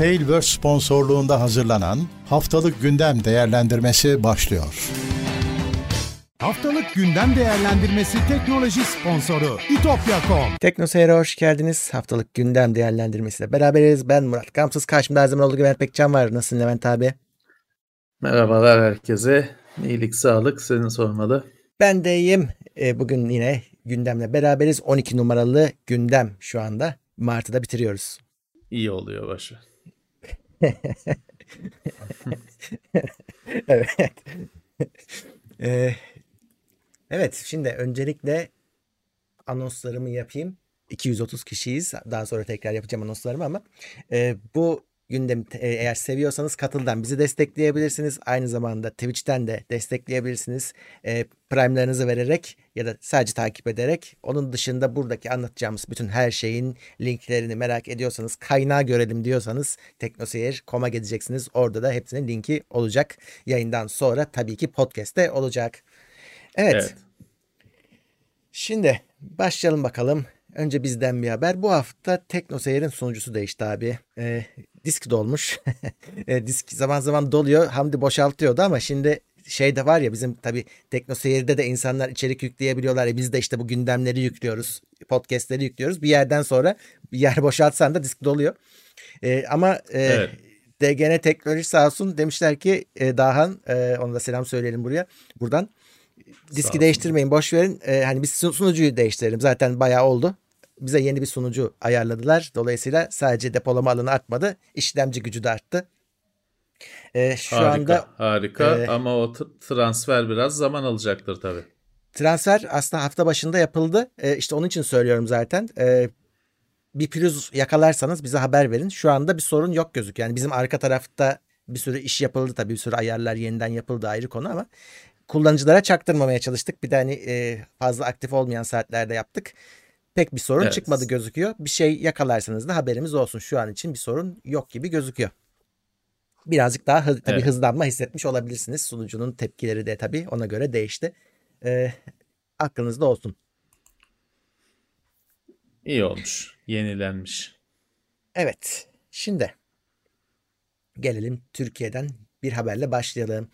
Tailverse sponsorluğunda hazırlanan Haftalık Gündem Değerlendirmesi başlıyor. Haftalık gündem değerlendirmesi teknoloji sponsoru itopya.com. Teknoseyir'e hoş geldiniz. Haftalık gündem değerlendirmesiyle beraberiz. Ben Murat Kamsız. Karşımda her zaman olduğu gibi Levent Pekcan var. Nasılsın Levent abi? Merhabalar herkese. İyilik, sağlık seni sormalı. Ben de iyiyim. E, bugün yine gündemle beraberiz. 12 numaralı gündem şu anda. Mart'ı da bitiriyoruz. İyi oluyor başı. evet. ee, evet şimdi öncelikle anonslarımı yapayım. 230 kişiyiz. Daha sonra tekrar yapacağım anonslarımı ama e, bu gündemi e, eğer seviyorsanız katıldan bizi destekleyebilirsiniz. Aynı zamanda Twitch'ten de destekleyebilirsiniz. E, Prime'larınızı vererek ya da sadece takip ederek. Onun dışında buradaki anlatacağımız bütün her şeyin linklerini merak ediyorsanız, kaynağı görelim diyorsanız teknoseyir.com'a gideceksiniz. Orada da hepsinin linki olacak. Yayından sonra tabii ki podcast'te olacak. Evet. evet. Şimdi başlayalım bakalım. Önce bizden bir haber. Bu hafta TeknoSeyir'in sunucusu değişti abi. E, disk dolmuş. e, disk zaman zaman doluyor. Hamdi boşaltıyordu ama şimdi şey de var ya bizim tabii TeknoSeyir'de de insanlar içerik yükleyebiliyorlar. E, biz de işte bu gündemleri yüklüyoruz. Podcast'leri yüklüyoruz. Bir yerden sonra bir yer boşaltsan da disk doluyor. E, ama e, evet. DGN Teknoloji sağ olsun demişler ki e, Dahan e, ona da selam söyleyelim buraya. Buradan diski değiştirmeyin boş verin. E, hani biz sunucuyu değiştirelim. Zaten bayağı oldu bize yeni bir sunucu ayarladılar. Dolayısıyla sadece depolama alanı artmadı. işlemci gücü de arttı. Ee, şu harika, anda harika e, ama o transfer biraz zaman alacaktır tabii. Transfer aslında hafta başında yapıldı. Ee, işte onun için söylüyorum zaten. Ee, bir pürüz yakalarsanız bize haber verin. Şu anda bir sorun yok gözüküyor. Yani bizim arka tarafta bir sürü iş yapıldı tabii. Bir sürü ayarlar yeniden yapıldı ayrı konu ama kullanıcılara çaktırmamaya çalıştık. Bir de hani e, fazla aktif olmayan saatlerde yaptık pek bir sorun evet. çıkmadı gözüküyor. Bir şey yakalarsanız da haberimiz olsun. Şu an için bir sorun yok gibi gözüküyor. Birazcık daha hı, tabii evet. hızlanma hissetmiş olabilirsiniz. Sunucunun tepkileri de tabii ona göre değişti. Ee, aklınızda olsun. İyi olmuş. Yenilenmiş. Evet. Şimdi gelelim Türkiye'den bir haberle başlayalım.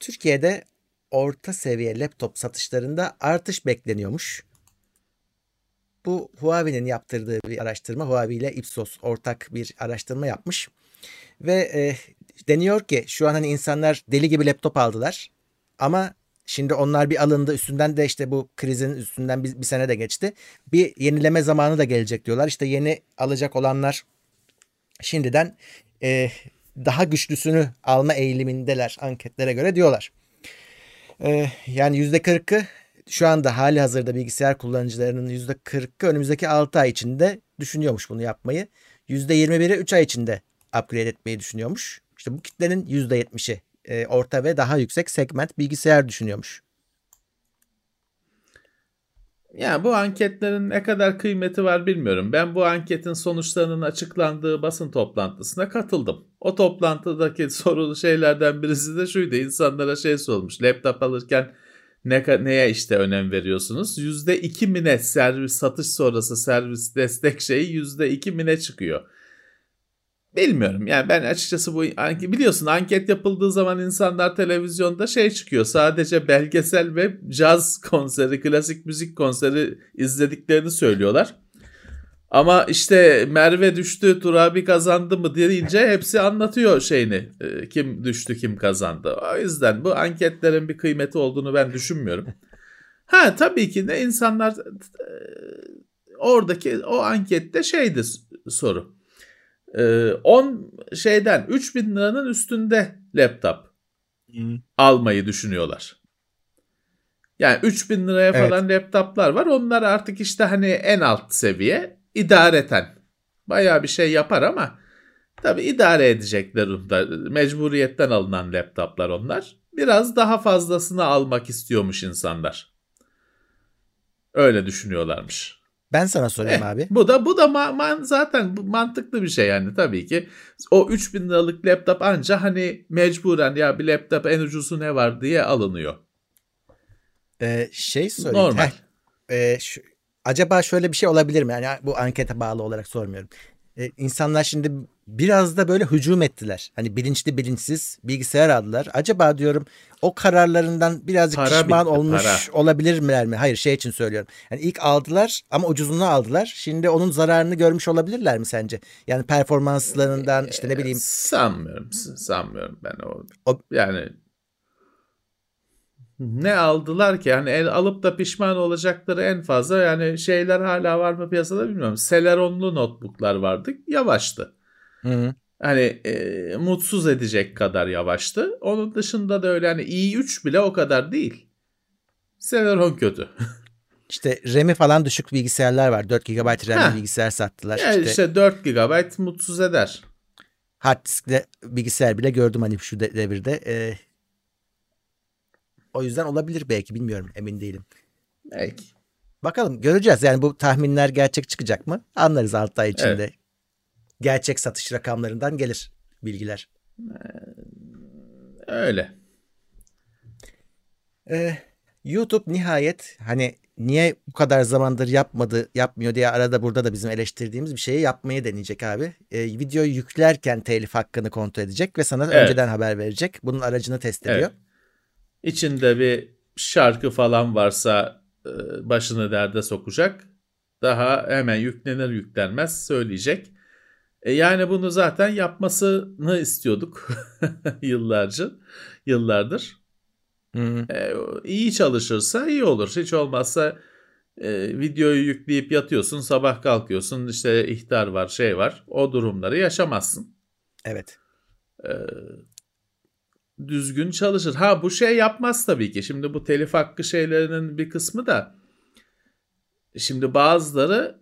Türkiye'de orta seviye laptop satışlarında artış bekleniyormuş. Bu Huawei'nin yaptırdığı bir araştırma. Huawei ile Ipsos ortak bir araştırma yapmış. Ve e, deniyor ki şu an hani insanlar deli gibi laptop aldılar. Ama şimdi onlar bir alındı. Üstünden de işte bu krizin üstünden bir, bir sene de geçti. Bir yenileme zamanı da gelecek diyorlar. İşte yeni alacak olanlar şimdiden e, daha güçlüsünü alma eğilimindeler anketlere göre diyorlar. E, yani %40'ı şu anda hali hazırda bilgisayar kullanıcılarının %40'ı önümüzdeki 6 ay içinde düşünüyormuş bunu yapmayı. %21'i 3 ay içinde upgrade etmeyi düşünüyormuş. İşte bu kitlenin %70'i e, orta ve daha yüksek segment bilgisayar düşünüyormuş. Ya bu anketlerin ne kadar kıymeti var bilmiyorum. Ben bu anketin sonuçlarının açıklandığı basın toplantısına katıldım. O toplantıdaki sorulu şeylerden birisi de şuydu. İnsanlara şey sormuş. Laptop alırken ne, neye işte önem veriyorsunuz? %2 mine servis satış sonrası servis destek şeyi %2 mine çıkıyor. Bilmiyorum yani ben açıkçası bu biliyorsun anket yapıldığı zaman insanlar televizyonda şey çıkıyor sadece belgesel ve caz konseri klasik müzik konseri izlediklerini söylüyorlar. Ama işte Merve düştü, Turabi kazandı mı deyince hepsi anlatıyor şeyini. E, kim düştü, kim kazandı. O yüzden bu anketlerin bir kıymeti olduğunu ben düşünmüyorum. Ha tabii ki de insanlar e, oradaki o ankette şeydi soru. 10 e, şeyden 3000 liranın üstünde laptop hmm. almayı düşünüyorlar. Yani 3000 liraya falan evet. laptoplar var. Onlar artık işte hani en alt seviye idareten baya bir şey yapar ama tabi idare edecekler. Mecburiyetten alınan laptoplar onlar. Biraz daha fazlasını almak istiyormuş insanlar. Öyle düşünüyorlarmış. Ben sana sorayım eh, abi. Bu da bu da ma- man, zaten mantıklı bir şey yani tabii ki. O 3000 liralık laptop anca hani mecburen ya bir laptop en ucuzu ne var diye alınıyor. Ee, şey sorayım. Normal. Heh, e, şu, acaba şöyle bir şey olabilir mi? Yani bu ankete bağlı olarak sormuyorum. e, insanlar şimdi biraz da böyle hücum ettiler. Hani bilinçli bilinçsiz bilgisayar aldılar. Acaba diyorum o kararlarından birazcık Para pişman bitti, olmuş para. olabilirler mi? Hayır şey için söylüyorum. Yani ilk aldılar ama ucuzunu aldılar. Şimdi onun zararını görmüş olabilirler mi sence? Yani performanslarından işte ne bileyim Sanmıyorum. Sanmıyorum ben o. O- Yani ne aldılar ki? Yani el alıp da pişman olacakları en fazla yani şeyler hala var mı piyasada bilmiyorum. Celeron'lu notebooklar vardı. Yavaştı. Hı hı. Hani e, mutsuz edecek kadar yavaştı. Onun dışında da öyle hani i3 bile o kadar değil. Celeron kötü. işte RAM'i falan düşük bilgisayarlar var. 4 GB. RAM'li bilgisayar sattılar. Yani işte, işte 4 GB mutsuz eder. hard diskli bilgisayar bile gördüm hani şu de- devirde. Ee, o yüzden olabilir belki bilmiyorum emin değilim. Belki. Bakalım göreceğiz. Yani bu tahminler gerçek çıkacak mı? Anlarız 6 ay içinde. Evet. Gerçek satış rakamlarından gelir bilgiler. Öyle. Ee, YouTube nihayet hani niye bu kadar zamandır yapmadı, yapmıyor diye arada burada da bizim eleştirdiğimiz bir şeyi yapmayı deneyecek abi. Ee, videoyu yüklerken telif hakkını kontrol edecek ve sana Evet. önceden haber verecek. Bunun aracını test ediyor. Evet. İçinde bir şarkı falan varsa e, başını derde sokacak. Daha hemen yüklenir yüklenmez söyleyecek. E yani bunu zaten yapmasını istiyorduk yıllarca, yıllardır. Hı hı. E, iyi çalışırsa iyi olur. Hiç olmazsa e, videoyu yükleyip yatıyorsun, sabah kalkıyorsun, işte ihtar var, şey var. O durumları yaşamazsın. Evet. E, düzgün çalışır. Ha bu şey yapmaz tabii ki. Şimdi bu telif hakkı şeylerinin bir kısmı da şimdi bazıları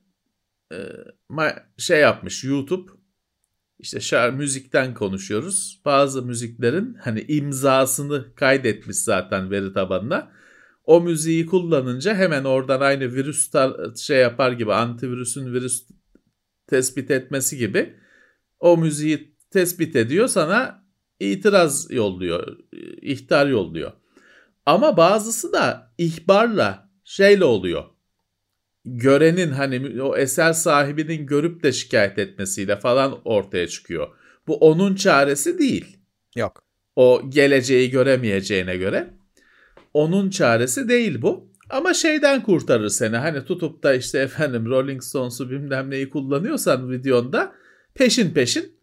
e, şey yapmış YouTube işte şar müzikten konuşuyoruz. Bazı müziklerin hani imzasını kaydetmiş zaten veri tabanına. O müziği kullanınca hemen oradan aynı virüs şey yapar gibi antivirüsün virüs tespit etmesi gibi o müziği tespit ediyor sana itiraz yolluyor, ihtar yolluyor. Ama bazısı da ihbarla şeyle oluyor. Görenin hani o eser sahibinin görüp de şikayet etmesiyle falan ortaya çıkıyor. Bu onun çaresi değil. Yok. O geleceği göremeyeceğine göre. Onun çaresi değil bu. Ama şeyden kurtarır seni. Hani tutup da işte efendim Rolling Stones'u bilmem neyi kullanıyorsan videonda peşin peşin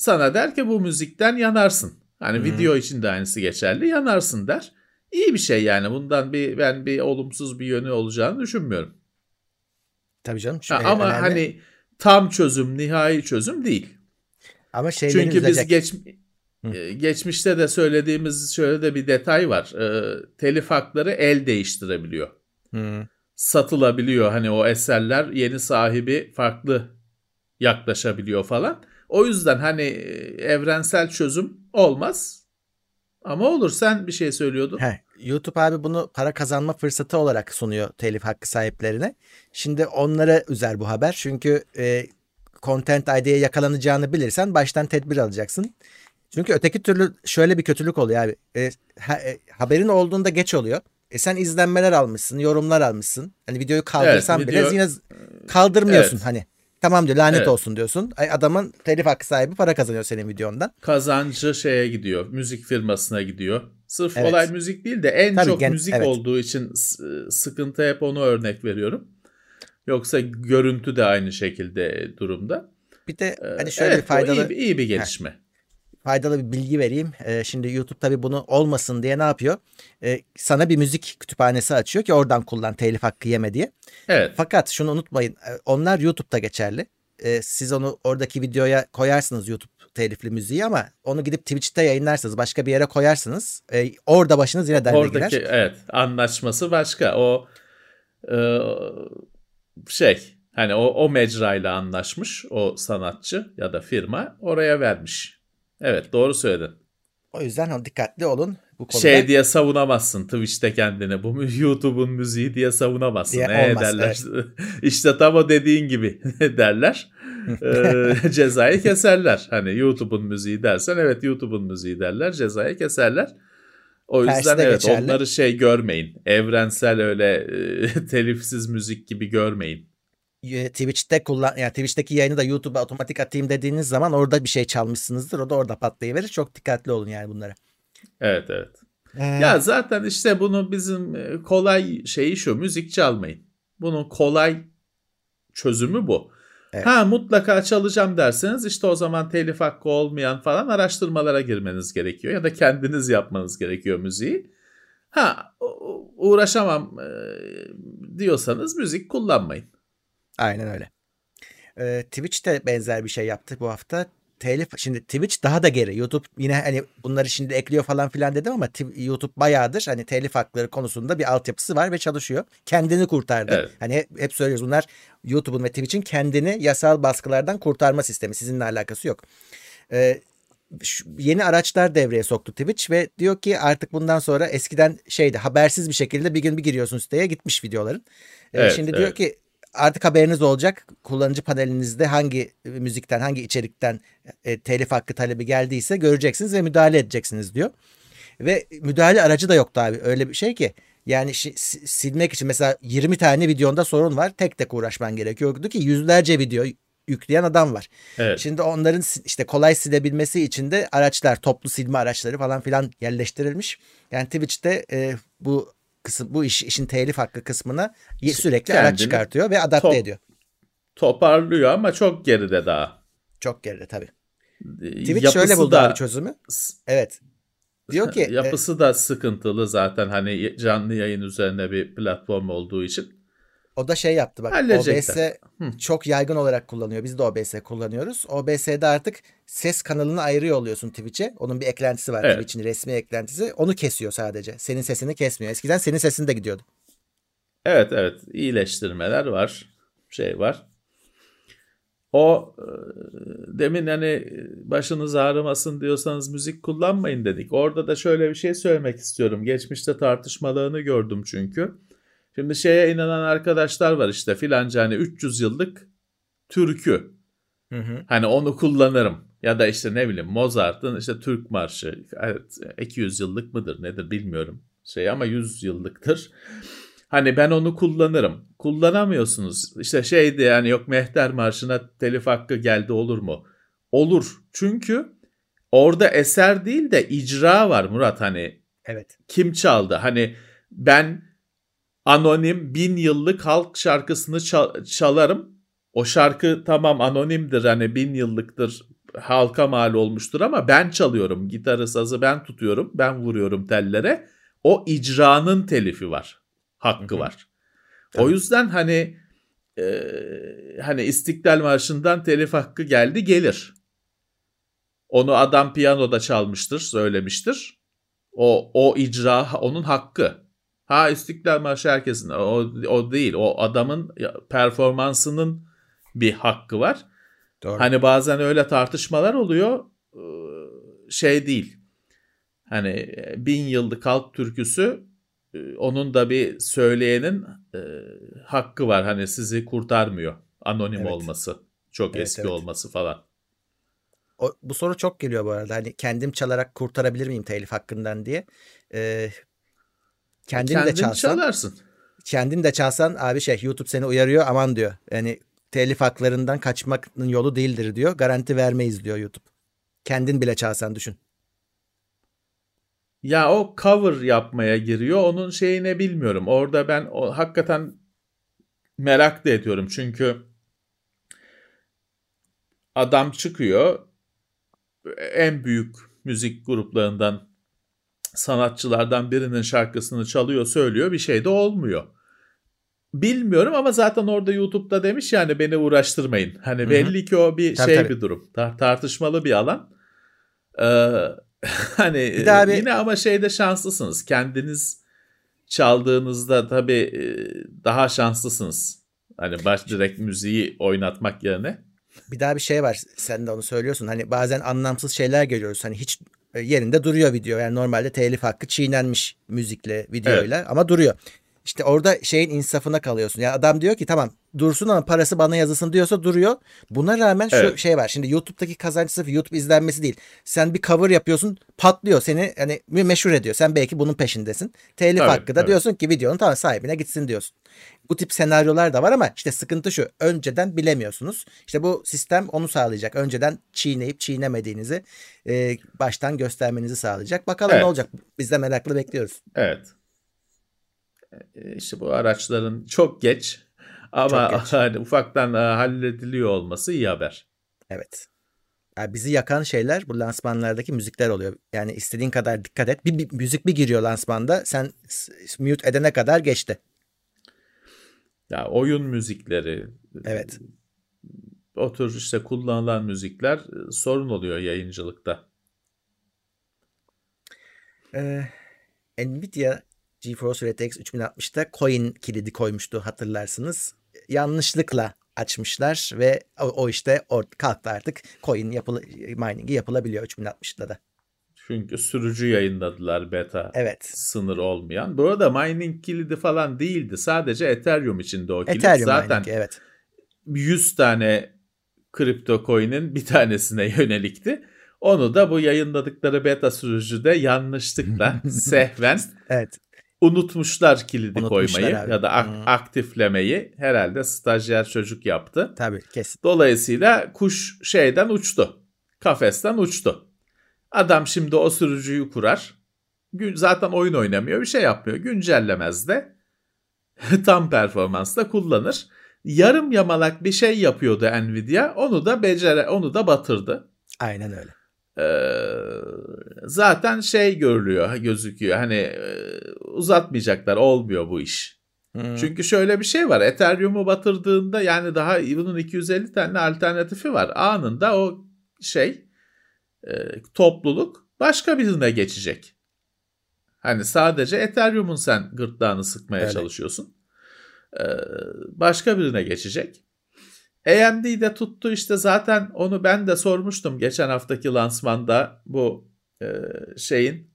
sana der ki bu müzikten yanarsın. Hani Hı. video için de aynısı geçerli. Yanarsın der. İyi bir şey yani. Bundan bir ben bir olumsuz bir yönü olacağını düşünmüyorum. Tabii canım. Ha, e, ama önemli. hani tam çözüm, nihai çözüm değil. ama şeyleri Çünkü biz geç, Hı. e, geçmişte de söylediğimiz şöyle de bir detay var. E, telif hakları el değiştirebiliyor. Hı. Satılabiliyor. Hani o eserler yeni sahibi farklı yaklaşabiliyor falan. O yüzden hani e, evrensel çözüm olmaz. Ama olur sen bir şey söylüyordun. Heh, YouTube abi bunu para kazanma fırsatı olarak sunuyor telif hakkı sahiplerine. Şimdi onlara üzer bu haber. Çünkü e, Content ID'ye yakalanacağını bilirsen baştan tedbir alacaksın. Çünkü öteki türlü şöyle bir kötülük oluyor abi. E, ha- e, haberin olduğunda geç oluyor. E sen izlenmeler almışsın, yorumlar almışsın. Hani videoyu kaldırsan Evet, video- yine z- kaldırmıyorsun Evet. hani. Tamam diyor lanet Evet. olsun diyorsun. Ay, adamın telif hakkı sahibi para kazanıyor senin videondan. Kazancı şeye gidiyor. Müzik firmasına gidiyor. Sırf Evet. olay müzik değil de en Tabii, çok gen- müzik evet. olduğu için sıkıntı hep onu örnek veriyorum. Yoksa görüntü de aynı şekilde durumda. Bir de Ee, hani şöyle evet, bir faydalı iyi, iyi bir gelişme. Faydalı bir bilgi vereyim. Ee, şimdi YouTube tabii bunu olmasın diye ne yapıyor? Ee, sana bir müzik kütüphanesi açıyor ki oradan kullan telif hakkı yeme diye. Evet. Fakat şunu unutmayın. e, Onlar YouTube'da geçerli. Ee, siz onu oradaki videoya koyarsınız YouTube telifli müziği ama onu gidip Twitch'te yayınlarsınız. Başka bir yere koyarsınız. e, orada başınız yine derde Oradaki girer. evet anlaşması başka. O e, şey hani o o mecrayla anlaşmış o sanatçı ya da firma oraya vermiş. Evet doğru söyledin. O yüzden hani dikkatli olun bu konuda. Şey diye savunamazsın Twitch'te kendini. Bu YouTube'un müziği diye savunamazsın. Diye ne olmaz, derler? işte tam o dediğin gibi derler. Ee, cezayı keserler. Hani YouTube'un müziği dersen evet YouTube'un müziği derler. Cezayı keserler. O yüzden de evet geçerli. onları şey görmeyin. Evrensel öyle e, telifsiz müzik gibi görmeyin. E, Twitch'te kullan yani Twitch'teki yayını da YouTube'a otomatik atayım dediğiniz zaman orada bir şey çalmışsınızdır. O da orada patlayıverir. Çok dikkatli olun yani bunlara. Evet evet. Ee, Ya zaten işte bunu bizim e, kolay şeyi şu müzik çalmayın. Bunun kolay çözümü bu. Evet. Ha mutlaka çalacağım derseniz işte o zaman telif hakkı olmayan falan araştırmalara girmeniz gerekiyor ya da kendiniz yapmanız gerekiyor müziği. Ha uğraşamam e, diyorsanız müzik kullanmayın. Aynen öyle. Ee, Twitch de benzer bir şey yaptı bu hafta. Telif şimdi Twitch daha da geri. YouTube yine hani bunları şimdi ekliyor falan filan dedim ama YouTube bayağıdır hani telif hakları konusunda bir altyapısı var ve çalışıyor. Kendini kurtardı. Evet. Hani hep, hep söylüyoruz bunlar YouTube'un ve Twitch'in kendini yasal baskılardan kurtarma sistemi. Sizinle alakası yok. Ee, yeni araçlar devreye soktu Twitch ve diyor ki artık bundan sonra eskiden şeydi habersiz bir şekilde bir gün bir giriyorsun siteye gitmiş videoların. Evet, şimdi diyor evet. ki artık haberiniz olacak. Kullanıcı panelinizde hangi müzikten, hangi içerikten e, telif hakkı talebi geldiyse göreceksiniz ve müdahale edeceksiniz diyor. Ve müdahale aracı da yoktu abi. Öyle bir şey ki yani silmek için mesela 20 tane videonda sorun var. Tek tek uğraşman gerekiyordu ki yüzlerce video yükleyen adam var. Evet. Şimdi onların işte kolay silebilmesi için de araçlar, toplu silme araçları falan filan yerleştirilmiş. Yani Twitch'te e, bu kısım bu iş işin telif hakkı kısmına y- sürekli araç Kendini çıkartıyor ve adapte top- ediyor. Toparlıyor ama çok geride daha. Çok geride tabii. E, Twitch yapısı şöyle buldu da- abi çözümü. Evet. Diyor ki e, Yapısı da sıkıntılı zaten hani canlı yayın üzerine bir platform olduğu için. O da şey yaptı bak. OBS Halledecekler. çok yaygın olarak kullanıyor. Biz de OBS kullanıyoruz. OBS'de artık ses kanalını ayrı yolluyorsun Twitch'e. Onun bir eklentisi var Evet. Twitch'in resmi eklentisi. Onu kesiyor sadece. Senin sesini kesmiyor. Eskiden senin sesin de gidiyordu. Evet evet iyileştirmeler var. Şey var. O e, demin hani başınız ağrımasın diyorsanız müzik kullanmayın dedik. Orada da şöyle bir şey söylemek istiyorum. Geçmişte tartışmalarını gördüm çünkü. Şimdi şeye inanan arkadaşlar var işte filanca hani 300 yıllık türkü. Hı hı. Hani onu kullanırım. Ya da işte ne bileyim Mozart'ın işte Türk Marşı. Evet, 200 yıllık mıdır nedir bilmiyorum. Şey ama 100 yıllıktır. Hani ben onu kullanırım. Kullanamıyorsunuz. İşte şeydi yani yok Mehter Marşı'na telif hakkı geldi olur mu? Olur. Çünkü orada eser değil de icra var Murat hani Evet. kim çaldı? Hani ben anonim bin yıllık halk şarkısını çal- çalarım. O şarkı tamam anonimdir hani bin yıllıktır halka mal olmuştur ama ben çalıyorum. Gitarı sazı ben tutuyorum. Ben vuruyorum tellere. O icranın telifi var. Hakkı var. Tabii. O yüzden hani e, hani İstiklal Marşı'ndan telif hakkı geldi gelir. Onu adam piyanoda çalmıştır, söylemiştir. O o icra onun hakkı. Ha İstiklal Marşı herkesin o, o değil. O adamın performansının bir hakkı var. Doğru. Hani bazen öyle tartışmalar oluyor. Şey değil. Hani e, bin yıllık halk türküsü onun da bir söyleyenin hakkı var. Hani sizi kurtarmıyor. Anonim Evet. olması. Çok Evet, eski evet. olması falan. O, bu soru çok geliyor bu arada. Hani kendim çalarak kurtarabilir miyim telif hakkından diye. Ee, kendin de çalsan, çalarsın. kendin de çalsan abi şey YouTube seni uyarıyor aman diyor. Yani telif haklarından kaçmanın yolu değildir diyor. Garanti vermeyiz diyor YouTube. Kendin bile çalsan düşün. Ya o cover yapmaya giriyor. Onun şeyine bilmiyorum. Orada ben o, hakikaten merak da ediyorum. Çünkü adam çıkıyor en büyük müzik gruplarından sanatçılardan birinin şarkısını çalıyor söylüyor bir şey de olmuyor. Bilmiyorum ama zaten orada YouTube'da demiş yani beni uğraştırmayın. Hani Hı hı. belli ki o bir Tabii, şey tabii. bir durum. Tar- tartışmalı bir alan. Ee, hani Bir de abi- yine ama şeyde şanslısınız. Kendiniz çaldığınızda tabii e, daha şanslısınız. Hani baş direkt müziği oynatmak yerine. Bir daha bir şey var. Sen de onu söylüyorsun. Hani bazen anlamsız şeyler görüyoruz. Hani hiç yerinde duruyor video. Yani normalde telif hakkı çiğnenmiş müzikle, videoyla ama duruyor. İşte orada şeyin insafına kalıyorsun. Ya adam diyor ki tamam dursun ama parası bana yazılsın diyorsa duruyor. Buna rağmen şu Evet. şey var. Şimdi YouTube'daki kazanç sırf YouTube izlenmesi değil. Sen bir cover yapıyorsun patlıyor. Seni hani meşhur ediyor. Sen belki bunun peşindesin. Telif Tabii, hakkı da tabii. diyorsun ki videonun tamam sahibine gitsin diyorsun. Bu tip senaryolar da var ama işte sıkıntı şu. Önceden bilemiyorsunuz. İşte bu sistem onu sağlayacak. Önceden çiğneyip çiğnemediğinizi e, baştan göstermenizi sağlayacak. Bakalım Evet. ne olacak? Biz de merakla bekliyoruz. Evet. E, İşte bu araçların çok geç ama hani ufaktan e, hallediliyor olması iyi haber. Evet. Yani bizi yakan şeyler bu lansmanlardaki müzikler oluyor. Yani istediğin kadar dikkat et. Bir, bir müzik bir giriyor lansmanda. Sen mute edene kadar geçti. Ya oyun müzikleri, Evet. o tür işte kullanılan müzikler e, sorun oluyor yayıncılıkta. Ee, Nvidia GeForce RTX 3060'da coin kilidi koymuştu hatırlarsınız. Yanlışlıkla açmışlar ve o, o işte or- kalktı artık. Coin yapılı, mining'i yapılabiliyor 3060'da da. Çünkü sürücü yayınladılar beta Evet. sınır olmayan. Bu arada mining kilidi falan değildi. Sadece Ethereum içinde o kilit. Ethereum Zaten mining evet. 100 tane kripto coin'in bir tanesine yönelikti. Onu da bu yayınladıkları beta sürücüde yanlışlıkla sehven Evet. Unutmuşlar kilidi Unutmuşlar koymayı abi. ya da ak- Hmm. aktiflemeyi. Herhalde stajyer çocuk yaptı. Tabii kesin. Dolayısıyla kuş şeyden uçtu. Kafesten uçtu. Adam şimdi o sürücüyü kurar. Zaten oyun oynamıyor, bir şey yapmıyor. Güncellemez de. Tam performansla kullanır. Yarım yamalak bir şey yapıyordu Nvidia. Onu da becere, onu da batırdı. Aynen öyle. Ee, zaten şey görülüyor, gözüküyor. Hani e, uzatmayacaklar, olmuyor bu iş. Hmm. Çünkü şöyle bir şey var. Ethereum'u batırdığında yani daha bunun 250 tane alternatifi var. Anında o şey e, topluluk başka birine geçecek. Hani sadece Ethereum'un sen gırtlağını sıkmaya Öyle. çalışıyorsun. E, başka birine geçecek. AMD de tuttu işte zaten onu ben de sormuştum geçen haftaki lansmanda bu e, şeyin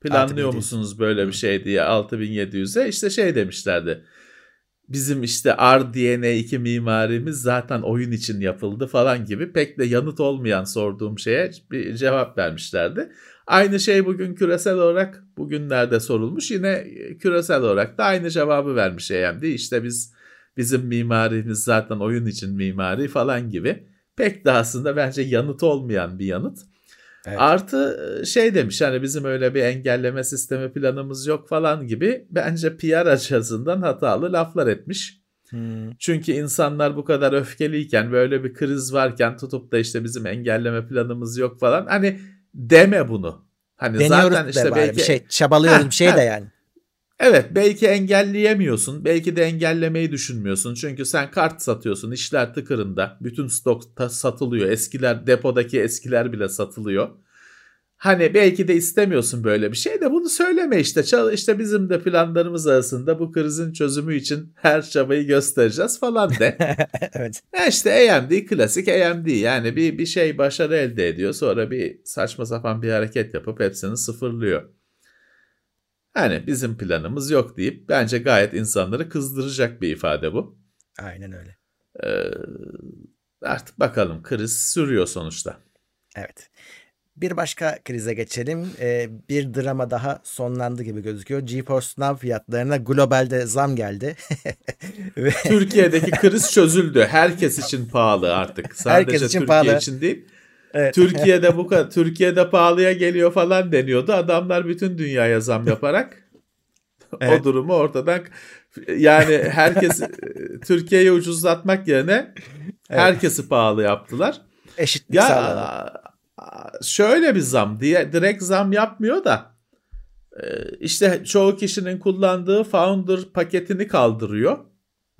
planlıyor 6700. musunuz böyle bir şey diye 6700'e işte şey demişlerdi. Bizim işte RDNA2 mimarimiz zaten oyun için yapıldı falan gibi pek de yanıt olmayan sorduğum şeye bir cevap vermişlerdi. Aynı şey bugün küresel olarak bugünlerde sorulmuş. Yine küresel olarak da aynı cevabı vermiş AMD. İşte biz bizim mimarimiz zaten oyun için mimari falan gibi. Pek de aslında bence yanıt olmayan bir yanıt. Evet. Artı şey demiş hani bizim öyle bir engelleme sistemi planımız yok falan gibi bence PR açısından hatalı laflar etmiş. Hmm. Çünkü insanlar bu kadar öfkeliyken böyle bir kriz varken tutup da işte bizim engelleme planımız yok falan hani deme bunu. Hani Deniyoruz zaten de işte bari belki bir şey çabalıyoruz Ha, bir şey ha. de yani. Evet belki engelleyemiyorsun. Belki de engellemeyi düşünmüyorsun. Çünkü sen kart satıyorsun. işler tıkırında. Bütün stok ta- satılıyor. Eskiler depodaki eskiler bile satılıyor. Hani belki de istemiyorsun böyle bir şey de bunu söyleme işte. Çal işte bizim de planlarımız arasında bu krizin çözümü için her çabayı göstereceğiz falan de. evet. Ya işte AMD klasik AMD yani bir bir şey başarı elde ediyor sonra bir saçma sapan bir hareket yapıp hepsini sıfırlıyor. Yani bizim planımız yok deyip bence gayet insanları kızdıracak bir ifade bu. Aynen öyle. Ee, artık bakalım kriz sürüyor sonuçta. Evet. Bir başka krize geçelim. Ee, bir drama daha sonlandı gibi gözüküyor. GeForce Now fiyatlarına globalde zam geldi. Ve Türkiye'deki kriz çözüldü. Herkes için pahalı artık. Sadece Herkes için Türkiye pahalı. için değil. Evet. Türkiye'de bu kadar Türkiye'de pahalıya geliyor falan deniyordu. Adamlar bütün dünyaya zam yaparak Evet. o durumu ortadan yani herkes Türkiye'yi ucuzlatmak yerine herkesi pahalı yaptılar. eşitlik Ya sağlandı. şöyle bir zam diye direkt zam yapmıyor da e, işte çoğu kişinin kullandığı Founder paketini kaldırıyor.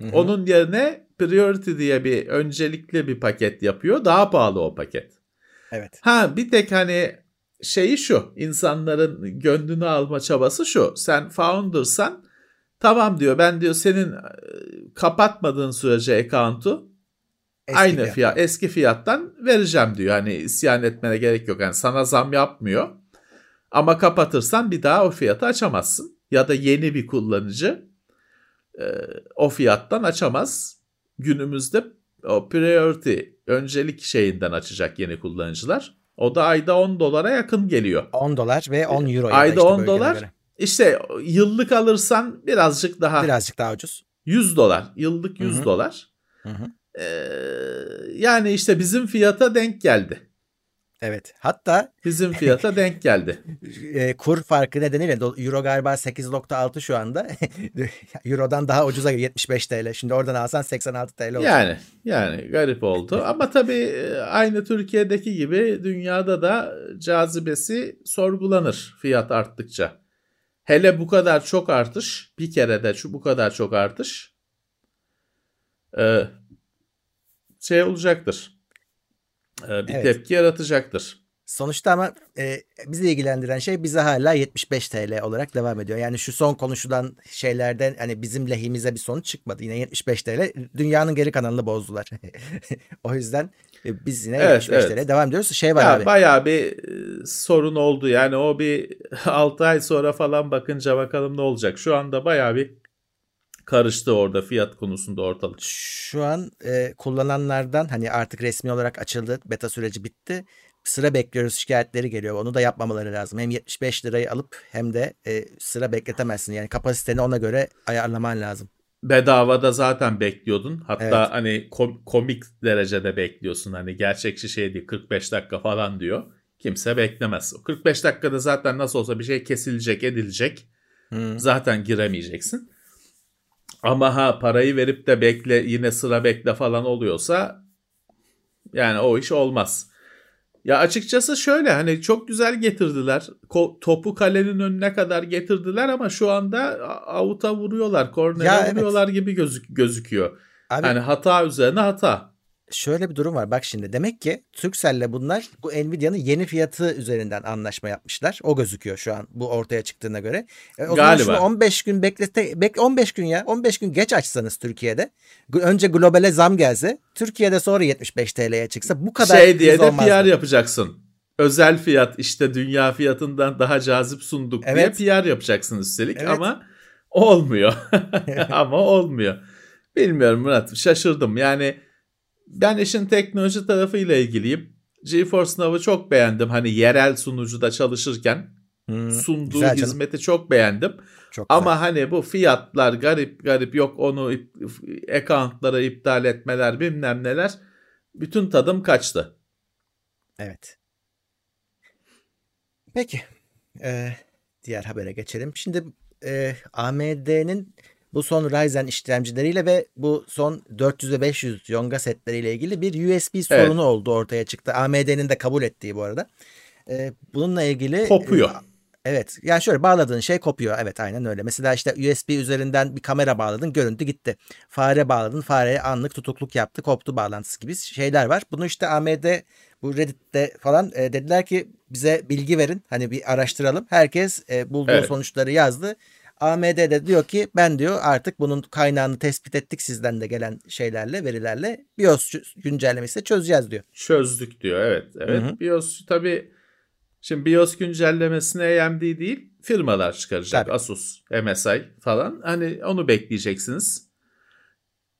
Hı hı. Onun yerine Priority diye bir öncelikli bir paket yapıyor. Daha pahalı o paket. Evet. Ha bir tek hani şeyi şu insanların gönlünü alma çabası şu sen founder'san tamam diyor ben diyor senin e, kapatmadığın sürece account'u Eski aynı fiyat. fiyat eski fiyattan vereceğim diyor. Hani isyan etmene gerek yok. Yani sana zam yapmıyor. Ama kapatırsan bir daha o fiyatı açamazsın. Ya da yeni bir kullanıcı e, o fiyattan açamaz. Günümüzde o priority öncelik şeyinden açacak yeni kullanıcılar. O da ayda 10 dolara yakın geliyor. 10 dolar ve 10 euro. Ayda işte 10 dolar. göre. İşte yıllık alırsan birazcık daha Birazcık daha ucuz. 100 dolar. Yıllık 100 Hı hı. dolar. Hı hı. Ee, yani işte bizim fiyata denk geldi. Evet. Hatta Bizim fiyata denk geldi. e, kur farkı nedeniyle euro galiba 8.6 şu anda. Euro'dan daha ucuza geliyor 75 TL. Şimdi oradan alsan 86 TL olacak. Yani yani garip oldu. Ama tabii e, aynı Türkiye'deki gibi dünyada da cazibesi sorgulanır fiyat arttıkça. Hele bu kadar çok artış, bir kere de şu bu kadar çok artış e, şey olacaktır. E, bir Evet. tepki yaratacaktır. Sonuçta ama e, bizi ilgilendiren şey bize hala 75 TL olarak devam ediyor. Yani şu son konuşulan şeylerden hani bizim lehimize bir sonuç çıkmadı. Yine 75 TL dünyanın geri kanalını bozdular. o yüzden e, biz yine Evet, 75 evet. TL devam ediyoruz. Şey var Ya abi. bayağı bir e, sorun oldu. Yani o bir 6 ay sonra falan bakınca bakalım ne olacak. Şu anda bayağı bir karıştı orada fiyat konusunda ortalık. Şu an e, kullananlardan hani artık resmi olarak açıldı. Beta süreci bitti. Sıra bekliyoruz şikayetleri geliyor. Onu da yapmamaları lazım. Hem 75 lirayı alıp hem de e, sıra bekletemezsin. Yani kapasiteni ona göre ayarlaman lazım. Bedavada zaten bekliyordun. Hatta Evet. hani kom- komik derecede bekliyorsun. Hani gerçekçi şey değil 45 dakika falan diyor. Kimse beklemez. O 45 dakikada zaten nasıl olsa bir şey kesilecek, edilecek. Hı. Zaten giremeyeceksin. Ama ha parayı verip de bekle yine sıra bekle falan oluyorsa yani o iş olmaz. Ya açıkçası şöyle hani çok güzel getirdiler. Ko- topu kalenin önüne kadar getirdiler ama şu anda avuta vuruyorlar, kornere Ya evet. vuruyorlar gibi gözük gözüküyor. Abi Yani hata üzerine hata. Şöyle bir durum var. Bak şimdi demek ki Turkcell'le bunlar bu Nvidia'nın yeni fiyatı üzerinden anlaşma yapmışlar. O gözüküyor şu an bu ortaya çıktığına göre. E, o zaman Galiba. şunu 15 gün beklete bek 15 gün ya 15 gün geç açsanız Türkiye'de önce globale zam gelse Türkiye'de sonra 75 TL'ye çıksa bu kadar şey diye de olmazdı. PR yapacaksın. Özel fiyat işte dünya fiyatından daha cazip sunduk Evet. diye PR yapacaksın üstelik Evet. ama olmuyor. ama olmuyor. Bilmiyorum Murat şaşırdım. Yani ben işin teknoloji tarafıyla ilgiliyim. GeForce Now'ı çok beğendim. Hani yerel sunucuda çalışırken Hmm, sunduğu güzel canım. hizmeti çok beğendim. çok Ama güzel. hani bu fiyatlar garip garip yok onu accountları iptal etmeler bilmem neler bütün tadım kaçtı. Evet. Peki. Ee, diğer habere geçelim. Şimdi e, AMD'nin bu son Ryzen işlemcileriyle ve bu son 400 ve 500 Yonga setleriyle ilgili bir USB sorunu oldu ortaya çıktı. AMD'nin de kabul ettiği bu arada. Ee, bununla ilgili Kopuyor. e, Evet. Yani şöyle bağladığın şey kopuyor. Evet aynen öyle. Mesela işte USB üzerinden bir kamera bağladın, görüntü gitti. Fare bağladın, fareye anlık tutukluk yaptı, koptu bağlantısı gibi şeyler var. Bunu işte AMD bu Reddit'te falan e, dediler ki bize bilgi verin. Hani bir araştıralım. Herkes e, bulduğu Evet. sonuçları yazdı. AMD de diyor ki ben diyor artık bunun kaynağını tespit ettik sizden de gelen şeylerle, verilerle BIOS güncellemesi çözeceğiz diyor. Çözdük diyor evet. Evet Hı hı. BIOS tabii şimdi BIOS güncellemesine AMD değil firmalar çıkaracak. Tabii. Asus, MSI falan. Hani onu bekleyeceksiniz.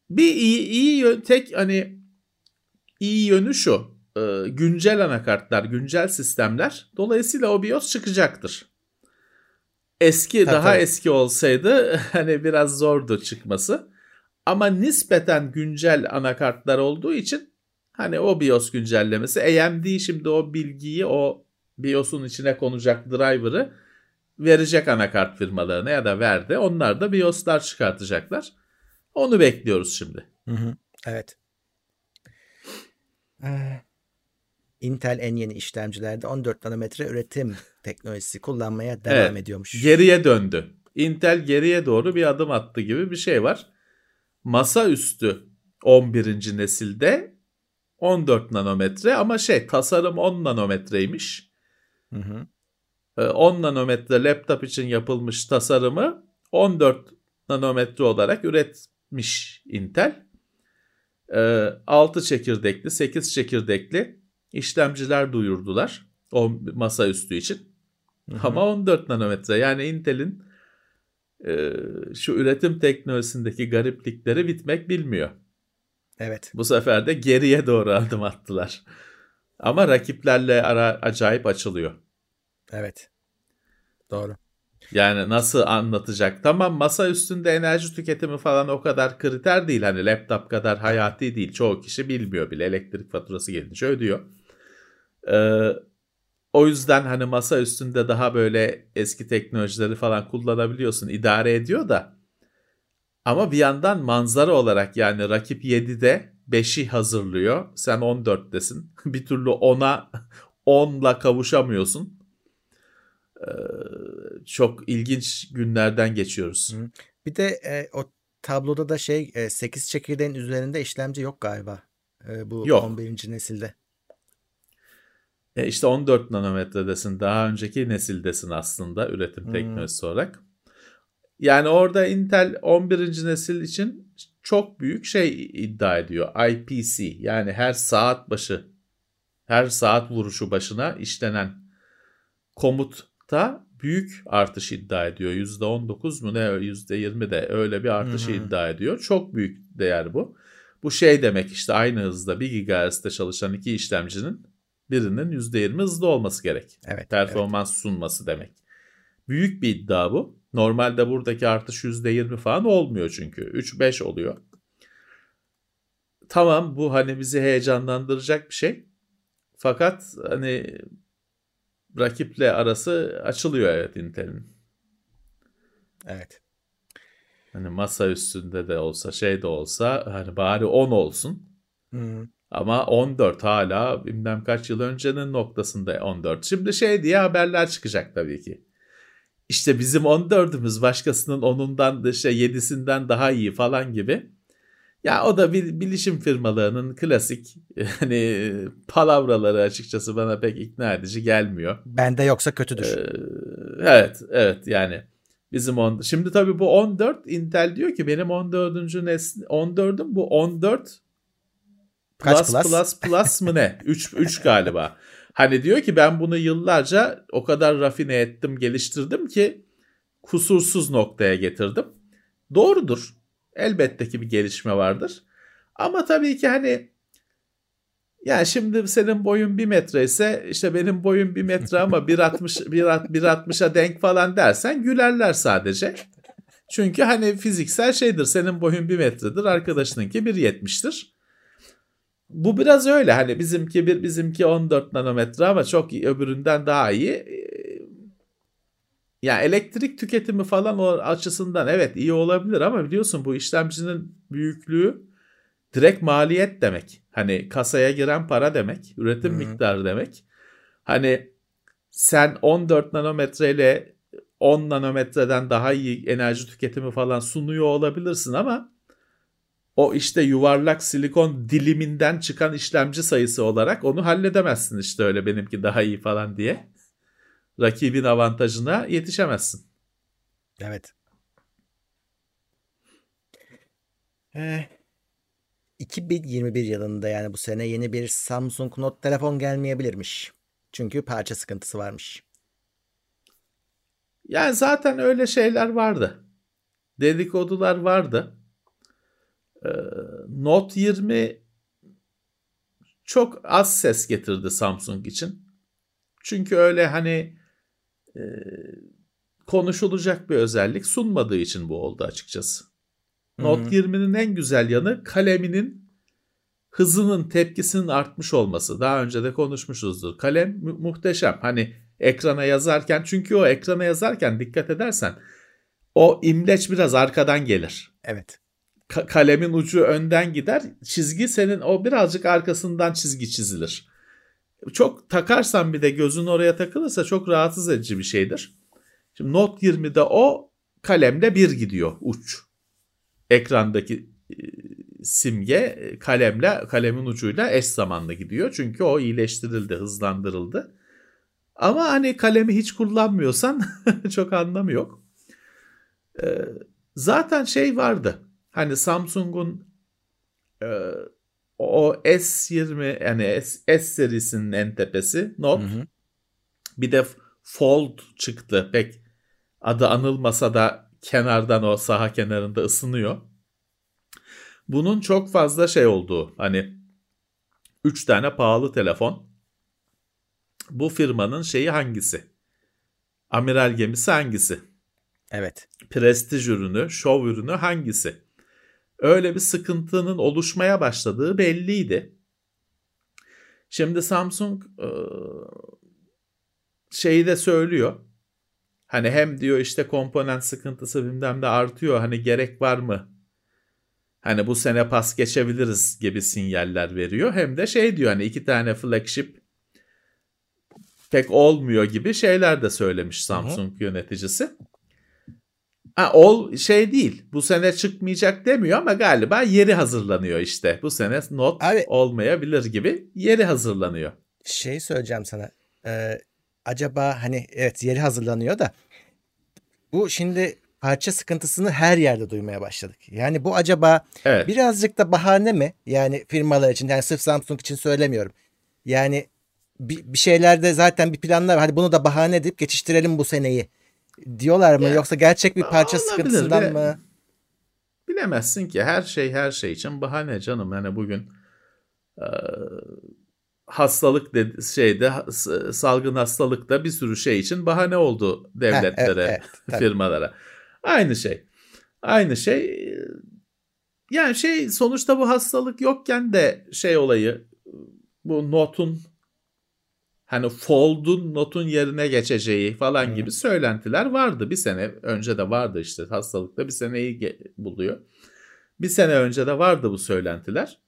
Bir iyi, iyi tek hani iyi yönü şu. güncel anakartlar, güncel sistemler dolayısıyla o BIOS çıkacaktır. Eski Tabii, daha tabii. eski olsaydı hani biraz zordu çıkması. Ama nispeten güncel anakartlar olduğu için hani o BIOS güncellemesi AMD şimdi o bilgiyi o BIOS'un içine konacak driver'ı verecek anakart firmalarına ya da verdi. Onlar da BIOS'lar çıkartacaklar. Onu bekliyoruz şimdi. Hı hı. Evet. Ee, Intel en yeni işlemcilerde 14 nanometre üretim teknolojisi kullanmaya devam Evet, ediyormuş. Geriye döndü. Intel geriye doğru bir adım attı gibi bir şey var. Masaüstü 11. nesilde 14 nanometre ama şey tasarım 10 nanometreymiş. Hı hı. Ee, 10 nanometre laptop için yapılmış tasarımı 14 nanometre olarak üretmiş Intel. 6 çekirdekli, 8 çekirdekli işlemciler duyurdular o masaüstü için. Hı hı. Ama 14 nanometre yani Intel'in e, şu üretim teknolojisindeki gariplikleri bitmek bilmiyor. Evet. Bu sefer de geriye doğru adım attılar. Ama rakiplerle ara acayip açılıyor. Evet. Doğru. Yani nasıl anlatacak? Tamam masa üstünde enerji tüketimi falan o kadar kriter değil. Hani laptop kadar hayati değil. Çoğu kişi bilmiyor bile. Elektrik faturası gelince ödüyor. Ee, o yüzden hani masa üstünde daha böyle eski teknolojileri falan kullanabiliyorsun. idare ediyor da. Ama bir yandan manzara olarak yani rakip 7'de 5'i hazırlıyor. Sen 14'tesin. bir türlü 10'a 10'la kavuşamıyorsun. Ee, çok ilginç günlerden geçiyoruz. Bir de e, o tabloda da şey e, 8 çekirdeğin üzerinde işlemci yok galiba. E, bu Yok. 11. nesilde. E işte 14 nanometredesin. Daha önceki nesildesin aslında üretim Hmm. teknolojisi olarak. Yani orada Intel 11. nesil için çok büyük şey iddia ediyor. IPC yani her saat başı her saat vuruşu başına işlenen komutta büyük artış iddia ediyor. %19 mu ne %20 de öyle bir artış hı. iddia ediyor. Çok büyük değer bu. Bu şey demek işte aynı hızda 1 GHz'de çalışan iki işlemcinin birinin %20 hızlı olması gerek. Evet. Performans sunması demek. Büyük bir iddia bu. Normalde buradaki artış %20 falan olmuyor çünkü. 3-5 oluyor. Tamam bu hani bizi heyecanlandıracak bir şey. Fakat hani rakiple arası açılıyor evet Intel'in. Evet. Hani masa üstünde de olsa şey de olsa hani bari 10 olsun. Hı. Ama 14 hala bilmem kaç yıl öncenin noktasında 14. Şimdi şey diye haberler çıkacak tabii ki. İşte bizim 14'ümüz başkasının 10'undan da şey 7'sinden daha iyi falan gibi. Ya o da bir bilişim firmalarının klasik hani palavraları açıkçası bana pek ikna edici gelmiyor. Bende yoksa kötüdür. Ee, evet, evet yani bizim on Şimdi tabii bu 14 Intel diyor ki benim 14. nesil 14'üm bu 14 Kaç plus plus? plus plus mı ne? 3 3 galiba. Hani diyor ki ben bunu yıllarca o kadar rafine ettim, geliştirdim ki kusursuz noktaya getirdim. Doğrudur. Elbette ki bir gelişme vardır. Ama tabii ki hani yani şimdi senin boyun 1 metre ise işte benim boyum 1 metre ama 1.60 1.60'a denk falan dersen gülerler sadece. Çünkü hani fiziksel şeydir. Senin boyun 1 metredir, arkadaşınınki 1.70'tir. Bu biraz öyle. Hani bizimki bir bizimki 14 nanometre ama çok iyi, öbüründen daha iyi. Ee, Ya elektrik tüketimi falan o açısından evet iyi olabilir ama biliyorsun bu işlemcinin büyüklüğü direkt maliyet demek. Hani kasaya giren para demek, üretim Hı. miktarı demek. Hani sen 14 nanometre ile 10 nanometreden daha iyi enerji tüketimi falan sunuyor olabilirsin ama o işte yuvarlak silikon diliminden çıkan işlemci sayısı olarak onu halledemezsin işte öyle benimki daha iyi falan diye. Rakibin avantajına yetişemezsin. Evet. Eh, 2021 yılında yani bu sene yeni bir Samsung Note telefon gelmeyebilirmiş. Çünkü parça sıkıntısı varmış. Yani zaten öyle şeyler vardı. Dedikodular vardı. Ee, Note 20 çok az ses getirdi Samsung için. Çünkü öyle hani e, konuşulacak bir özellik sunmadığı için bu oldu açıkçası. Note 20'nin en güzel yanı kaleminin hızının tepkisinin artmış olması. Daha önce de konuşmuşuzdur. Kalem mu- muhteşem. Hani ekrana yazarken çünkü o ekrana yazarken dikkat edersen o imleç biraz arkadan gelir. Evet. Ka- kalemin ucu önden gider. Çizgi senin o birazcık arkasından çizgi çizilir. Çok takarsan bir de gözün oraya takılırsa çok rahatsız edici bir şeydir. Şimdi Note 20'de o kalemle bir gidiyor uç. Ekrandaki e, simge e, kalemle kalemin ucuyla eş zamanlı gidiyor. Çünkü o iyileştirildi, hızlandırıldı. Ama hani kalemi hiç kullanmıyorsan çok anlamı yok. Ee, zaten şey vardı. Hani Samsung'un e, o S20 yani S, S serisinin en tepesi Note. Hı hı. Bir de Fold çıktı. Pek adı anılmasa da kenardan o saha kenarında ısınıyor. Bunun çok fazla şey olduğu hani 3 tane pahalı telefon. Bu firmanın şeyi hangisi? Amiral gemisi hangisi? Evet. Prestij ürünü, şov ürünü hangisi? Öyle bir sıkıntının oluşmaya başladığı belliydi. Şimdi Samsung e, şeyi de söylüyor. Hani hem diyor işte komponent sıkıntısı bilmem de artıyor. Hani gerek var mı? Hani bu sene pas geçebiliriz gibi sinyaller veriyor. Hem de şey diyor hani iki tane flagship pek olmuyor gibi şeyler de söylemiş Samsung Hı-hı. yöneticisi. Ha, ol şey değil. Bu sene çıkmayacak demiyor ama galiba yeri hazırlanıyor işte. Bu sene not Abi, olmayabilir gibi yeri hazırlanıyor. Şey söyleyeceğim sana. Ee, acaba hani evet yeri hazırlanıyor da bu şimdi parça sıkıntısını her yerde duymaya başladık. Yani bu acaba evet. birazcık da bahane mi? Yani firmalar için yani sırf Samsung için söylemiyorum. Yani bir, bir şeylerde zaten bir planlar var. Hadi bunu da bahane edip geçiştirelim bu seneyi diyorlar mı? Ya, Yoksa gerçek bir parça olabilir. sıkıntısından Bile, mı? Bilemezsin ki her şey her şey için bahane canım. Yani bugün e, hastalık de, şeyde salgın hastalıkta bir sürü şey için bahane oldu devletlere, Heh, evet, evet, firmalara. Aynı şey. Aynı şey. Yani şey sonuçta bu hastalık yokken de şey olayı bu notun hani Fold'un notun yerine geçeceği falan hmm. gibi söylentiler vardı. Bir sene önce de vardı işte hastalıkta bir seneyi buluyor. Bir sene önce de vardı bu söylentiler.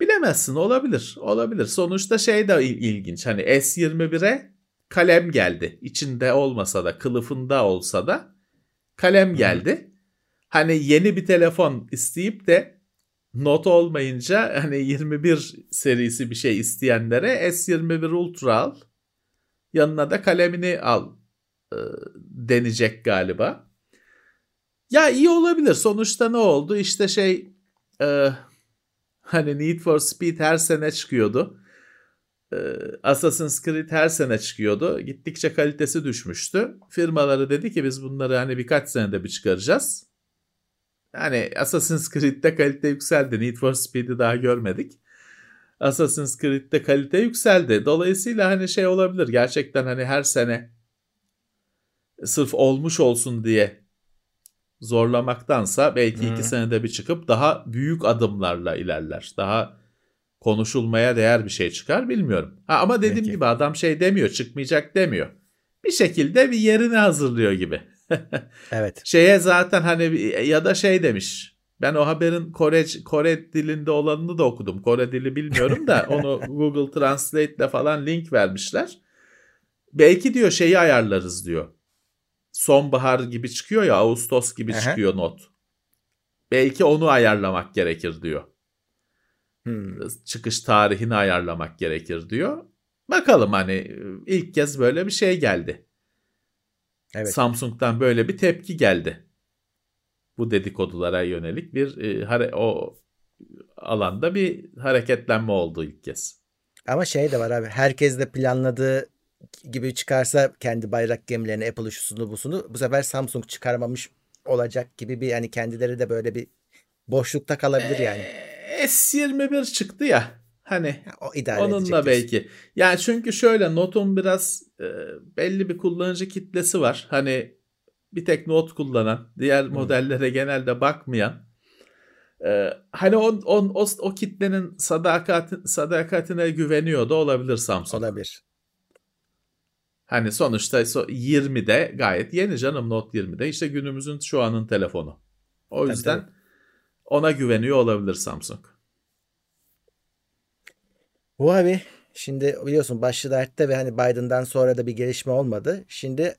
Bilemezsin olabilir olabilir. Sonuçta şey de ilginç hani S21'e kalem geldi. İçinde olmasa da kılıfında olsa da kalem geldi. Hmm. Hani yeni bir telefon isteyip de not olmayınca hani 21 serisi bir şey isteyenlere S21 Ultra al. Yanına da kalemini al e, denecek galiba. Ya iyi olabilir. Sonuçta ne oldu? İşte şey e, hani Need for Speed her sene çıkıyordu. E, Assassin's Creed her sene çıkıyordu. Gittikçe kalitesi düşmüştü. Firmaları dedi ki biz bunları hani birkaç senede bir çıkaracağız. Yani Assassin's Creed'de kalite yükseldi. Need for Speed'i daha görmedik. Assassin's Creed'de kalite yükseldi. Dolayısıyla hani şey olabilir. Gerçekten hani her sene sırf olmuş olsun diye zorlamaktansa belki hmm. iki senede bir çıkıp daha büyük adımlarla ilerler. Daha konuşulmaya değer bir şey çıkar bilmiyorum. Ha, ama dediğim Peki. gibi adam şey demiyor çıkmayacak demiyor. Bir şekilde bir yerini hazırlıyor gibi evet. Şeye zaten hani ya da şey demiş. Ben o haberin Kore Kore dilinde olanını da okudum. Kore dili bilmiyorum da onu Google Translate'de falan link vermişler. Belki diyor şeyi ayarlarız diyor. Sonbahar gibi çıkıyor ya Ağustos gibi Aha. çıkıyor not. Belki onu ayarlamak gerekir diyor. Hmm. Çıkış tarihini ayarlamak gerekir diyor. Bakalım hani ilk kez böyle bir şey geldi. Evet. Samsung'dan böyle bir tepki geldi. Bu dedikodulara yönelik bir e, o alanda bir hareketlenme oldu ilk kez. Ama şey de var abi herkes de planladığı gibi çıkarsa kendi bayrak gemilerini Apple şusunu busunu bu sefer Samsung çıkarmamış olacak gibi bir yani kendileri de böyle bir boşlukta kalabilir yani. Ee, S21 çıktı ya Hani o idare onunla belki. Yani çünkü şöyle Note'un biraz e, belli bir kullanıcı kitlesi var. Hani bir tek Note kullanan, diğer hmm. modellere genelde bakmayan. E, hani on, on, o, o kitlenin sadakat, sadakatine güveniyor da olabilir Samsung. Olabilir. Hani sonuçta 20'de gayet yeni canım Note 20'de işte günümüzün şu anın telefonu. O yüzden tabii, tabii. ona güveniyor olabilir Samsung. Bu abi şimdi biliyorsun başlı dertte ve hani Biden'dan sonra da bir gelişme olmadı. Şimdi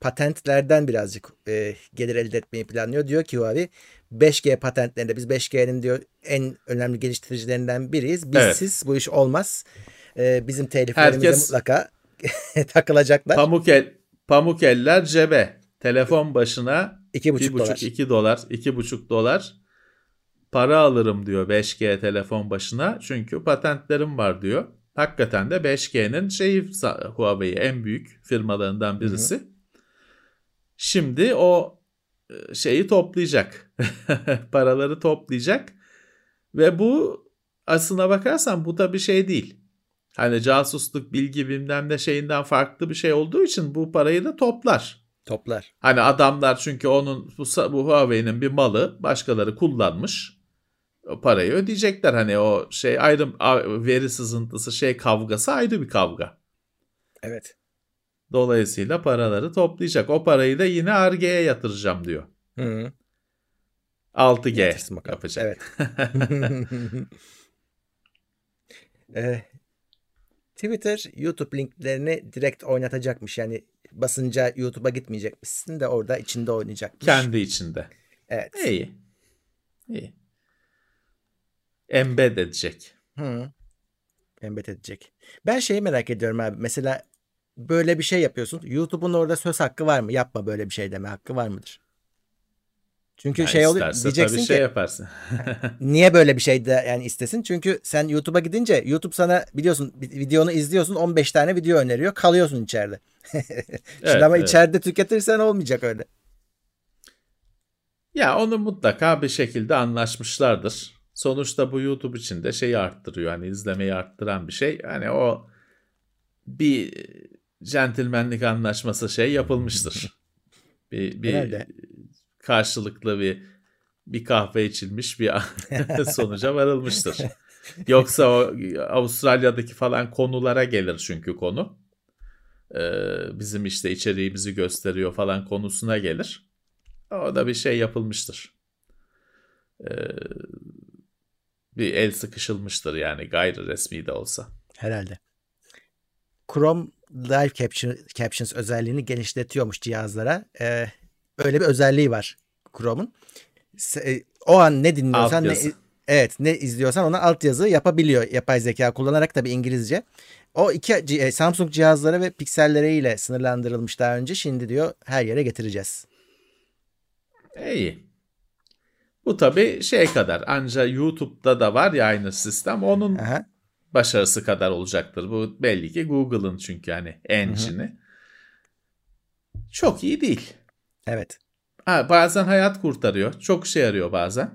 patentlerden birazcık e, gelir elde etmeyi planlıyor. Diyor ki Huawei 5G patentlerinde biz 5G'nin diyor en önemli geliştiricilerinden biriyiz. Bizsiz evet. bu iş olmaz. E, bizim teliflerimize Herkes, mutlaka takılacaklar. Pamuk, el, pamuk eller cebe. Telefon başına 2,5 dolar. 2 dolar. 2,5 dolar para alırım diyor 5G telefon başına. Çünkü patentlerim var diyor. Hakikaten de 5G'nin şeyi Huawei en büyük firmalarından birisi. Hı hı. Şimdi o e, şeyi toplayacak. Paraları toplayacak. Ve bu aslına bakarsan bu da bir şey değil. Hani casusluk, bilgi bilmem ne şeyinden farklı bir şey olduğu için bu parayı da toplar. Toplar. Hani adamlar çünkü onun bu, bu Huawei'nin bir malı başkaları kullanmış. O parayı ödeyecekler. Hani o şey ayrı veri sızıntısı şey kavgası ayrı bir kavga. Evet. Dolayısıyla paraları toplayacak. O parayı da yine Arge'ye yatıracağım diyor. Hı. 6G Yatırsın bakalım. yapacak. Evet. Ee, Twitter YouTube linklerini direkt oynatacakmış. Yani basınca YouTube'a gitmeyecekmişsin de orada içinde oynayacakmış. Kendi içinde. Evet. İyi. İyi. Embed edecek. Hı. Embed edecek. Ben şeyi merak ediyorum abi. Mesela böyle bir şey yapıyorsun. YouTube'un orada söz hakkı var mı? Yapma böyle bir şey deme hakkı var mıdır? Çünkü Ya şey oluyor diyeceksin tabii ki şey yaparsın. niye böyle bir şey de yani istesin? Çünkü sen YouTube'a gidince YouTube sana biliyorsun videonu izliyorsun 15 tane video öneriyor. Kalıyorsun içeride. Şimdi Evet, ama evet. içeride tüketirsen olmayacak öyle. Ya onu mutlaka bir şekilde anlaşmışlardır. Sonuçta bu YouTube için de şeyi arttırıyor. Hani izlemeyi arttıran bir şey. Hani o bir centilmenlik anlaşması şey yapılmıştır. Bir, bir Herhalde. karşılıklı bir bir kahve içilmiş bir sonuca varılmıştır. Yoksa o Avustralya'daki falan konulara gelir çünkü konu. Ee, bizim işte içeriğimizi gösteriyor falan konusuna gelir. O da bir şey yapılmıştır. Ee, bir el sıkışılmıştır yani gayri resmi de olsa. Herhalde. Chrome Live Caption, Captions özelliğini genişletiyormuş cihazlara. Ee, öyle bir özelliği var Chrome'un. E, O an ne dinliyorsan ne, evet ne izliyorsan ona altyazı yapabiliyor yapay zeka kullanarak tabii İngilizce. O iki e, Samsung cihazları ve pikselleriyle sınırlandırılmış daha önce. Şimdi diyor her yere getireceğiz. İyi. Bu tabii şey kadar. Ancak YouTube'da da var ya aynı sistem. Onun Aha. başarısı kadar olacaktır. Bu belli ki Google'ın çünkü hani engine'i. Çok iyi değil. Evet. Ha, bazen hayat kurtarıyor. Çok işe yarıyor bazen.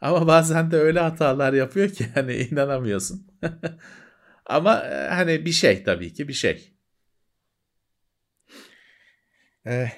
Ama bazen de öyle hatalar yapıyor ki hani inanamıyorsun. Ama e, hani bir şey tabii ki bir şey. Ee,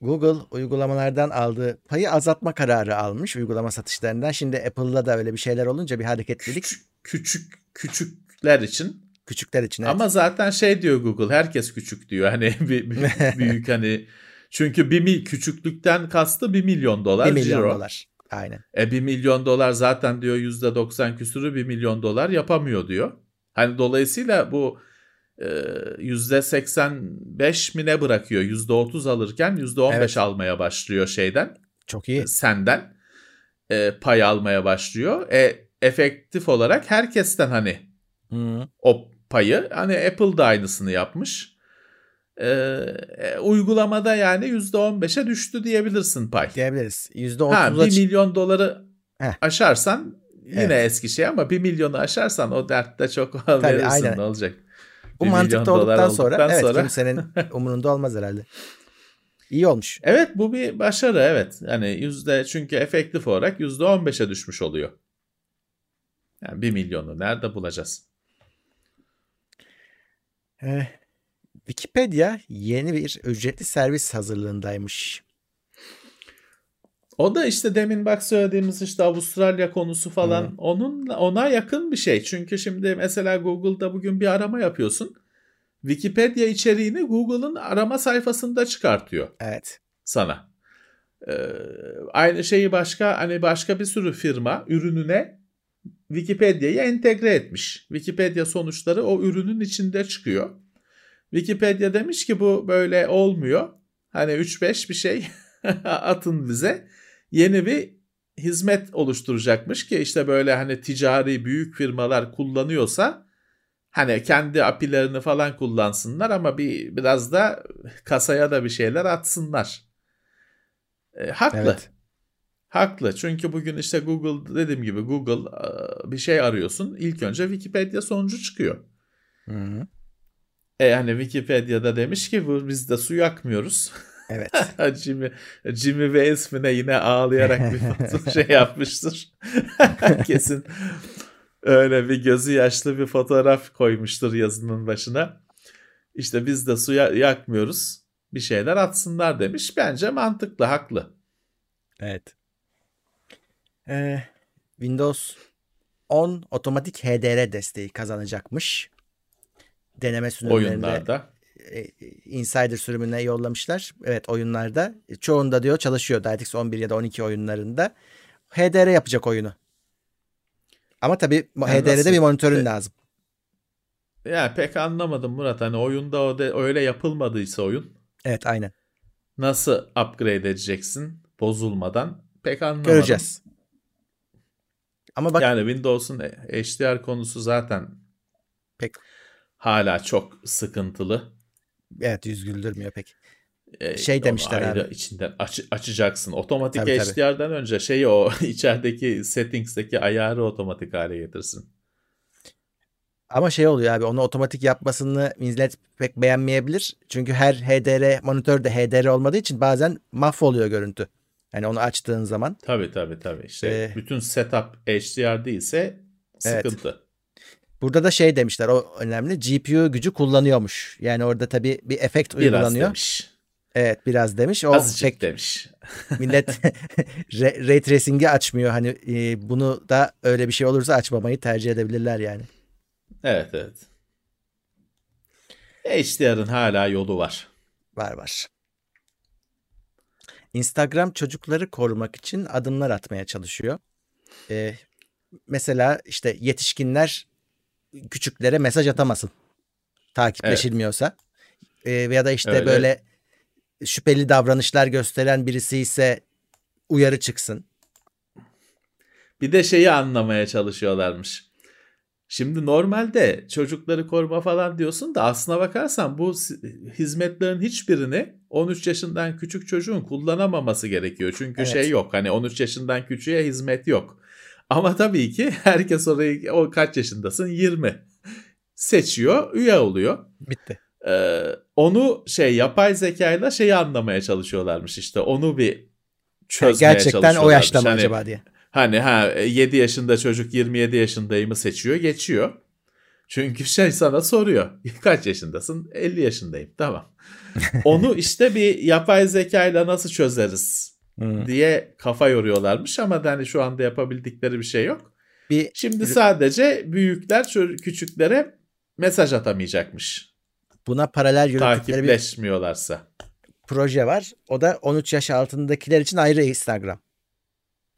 Google uygulamalardan aldığı payı azaltma kararı almış uygulama satışlarından. Şimdi Apple'da da öyle bir şeyler olunca bir hareketlilik Küçük, küçük küçükler için. küçükler için. evet. Ama zaten şey diyor Google herkes küçük diyor. Hani bir, bir- büyük hani çünkü bir mil küçüklükten kastı 1 milyon dolar 1 milyon ciro. dolar. Aynen. E 1 milyon dolar zaten diyor %90 küsürü 1 milyon dolar yapamıyor diyor. Hani dolayısıyla bu %85 mi ne bırakıyor? %30 alırken %15 Evet. almaya başlıyor şeyden Çok iyi. senden e, pay almaya başlıyor. E, efektif olarak herkesten hani Hı. o payı hani Apple da aynısını yapmış. E, e, uygulamada yani %15'e düştü diyebilirsin pay. Diyebiliriz. Ha, %30'a 1 çık- milyon doları Heh. aşarsan yine Evet. eski şey ama 1 milyonu aşarsan o dertte çok verirsin aynen. ne olacak. Bu 1 mantıkta olduktan sonra evet sonra- kimsenin umurunda olmaz herhalde. İyi olmuş. Evet bu bir başarı evet. Yani yüzde çünkü efektif olarak yüzde 15'e düşmüş oluyor. Yani 1 milyonu nerede bulacağız? Ee, Wikipedia yeni bir ücretli servis hazırlığındaymış. O da işte demin bak söylediğimiz işte Avustralya konusu falan Hı. onun ona yakın bir şey. Çünkü şimdi mesela Google'da bugün bir arama yapıyorsun. Wikipedia içeriğini Google'ın arama sayfasında çıkartıyor Evet. sana. Ee, aynı şeyi başka hani başka bir sürü firma ürününe Wikipedia'yı entegre etmiş. Wikipedia sonuçları o ürünün içinde çıkıyor. Wikipedia demiş ki bu böyle olmuyor. Hani 3-5 bir şey atın bize. Yeni bir hizmet oluşturacakmış ki işte böyle hani ticari büyük firmalar kullanıyorsa hani kendi apilerini falan kullansınlar ama bir biraz da kasaya da bir şeyler atsınlar. E, haklı. Evet. Haklı. Çünkü bugün işte Google dediğim gibi Google e, bir şey arıyorsun. İlk önce Wikipedia sonucu çıkıyor. Hı-hı. E yani Wikipedia'da demiş ki biz de su yakmıyoruz. Evet. Jimmy, Jimmy ve ismine yine ağlayarak bir şey yapmıştır. Kesin öyle bir gözü yaşlı bir fotoğraf koymuştur yazının başına. İşte biz de suya yakmıyoruz. Bir şeyler atsınlar demiş. Bence mantıklı, haklı. Evet. Ee, Windows 10 otomatik HDR desteği kazanacakmış. Deneme sürümlerinde Oyunlarda. E, Insider sürümüne yollamışlar. Evet oyunlarda. Çoğunda diyor çalışıyor. DirectX 11 ya da 12 oyunlarında. HDR yapacak oyunu. Ama tabii Yani HDR'de nasıl? bir monitörün E, lazım. Ya pek anlamadım Murat. Hani oyunda o de, öyle yapılmadıysa oyun Evet aynen. nasıl upgrade edeceksin bozulmadan pek anlamadım. Göreceğiz. Ama bak Yani Windows'un HDR konusu zaten Pek. hala çok sıkıntılı. Evet yüz güldürmüyor pek. Ee, Şey demişler ayrı abi. içinden aç- açacaksın. Otomatik Tabii, tabii. HDR'dan önce şeyi o içerideki settings'teki ayarı otomatik hale getirsin. Ama şey oluyor abi onu otomatik yapmasını millet pek beğenmeyebilir. Çünkü her HDR monitör de HDR olmadığı için bazen mahvoluyor görüntü. Yani onu açtığın zaman. Tabii tabii tabii. İşte Ee, bütün setup HDR değilse Evet. Burada da şey demişler o önemli. GPU gücü kullanıyormuş. Yani orada tabii bir efekt Biraz uygulanıyor. demiş. Evet biraz demiş. O Azıcık pek demiş. millet ray tracing'i açmıyor. Hani e, bunu da öyle bir şey olursa açmamayı tercih edebilirler yani. Evet evet. HDR'ın hala yolu var. Var var. Instagram çocukları korumak için adımlar atmaya çalışıyor. Ee, mesela işte yetişkinler küçüklere mesaj atamasın. Takipleşilmiyorsa. Ee, veya da işte Öyle. böyle şüpheli davranışlar gösteren birisi ise uyarı çıksın. Bir de şeyi anlamaya çalışıyorlarmış. Şimdi normalde çocukları koruma falan diyorsun da aslına bakarsan bu hizmetlerin hiçbirini 13 yaşından küçük çocuğun kullanamaması gerekiyor. Çünkü Evet. şey yok hani 13 yaşından küçüğe hizmet yok. Ama tabii ki herkes orayı o kaç yaşındasın 20 seçiyor üye oluyor. Bitti. Ee, onu şey yapay zekayla şeyi anlamaya çalışıyorlarmış işte onu bir çözmeye Gerçekten o yaşta mı Hani- acaba diye. Hani ha 7 yaşında çocuk 27 yaşındayımı seçiyor geçiyor. Çünkü şey sana soruyor. Kaç yaşındasın? 50 yaşındayım. Tamam. Onu işte bir yapay zekayla nasıl çözeriz Diye kafa yoruyorlarmış ama hani şu anda yapabildikleri bir şey yok. Bir Şimdi sadece büyükler küçüklere mesaj atamayacakmış. buna paralel yürüttükleri bir Takipleşmiyorlarsa. proje var. O da 13 yaş altındakiler için ayrı Instagram.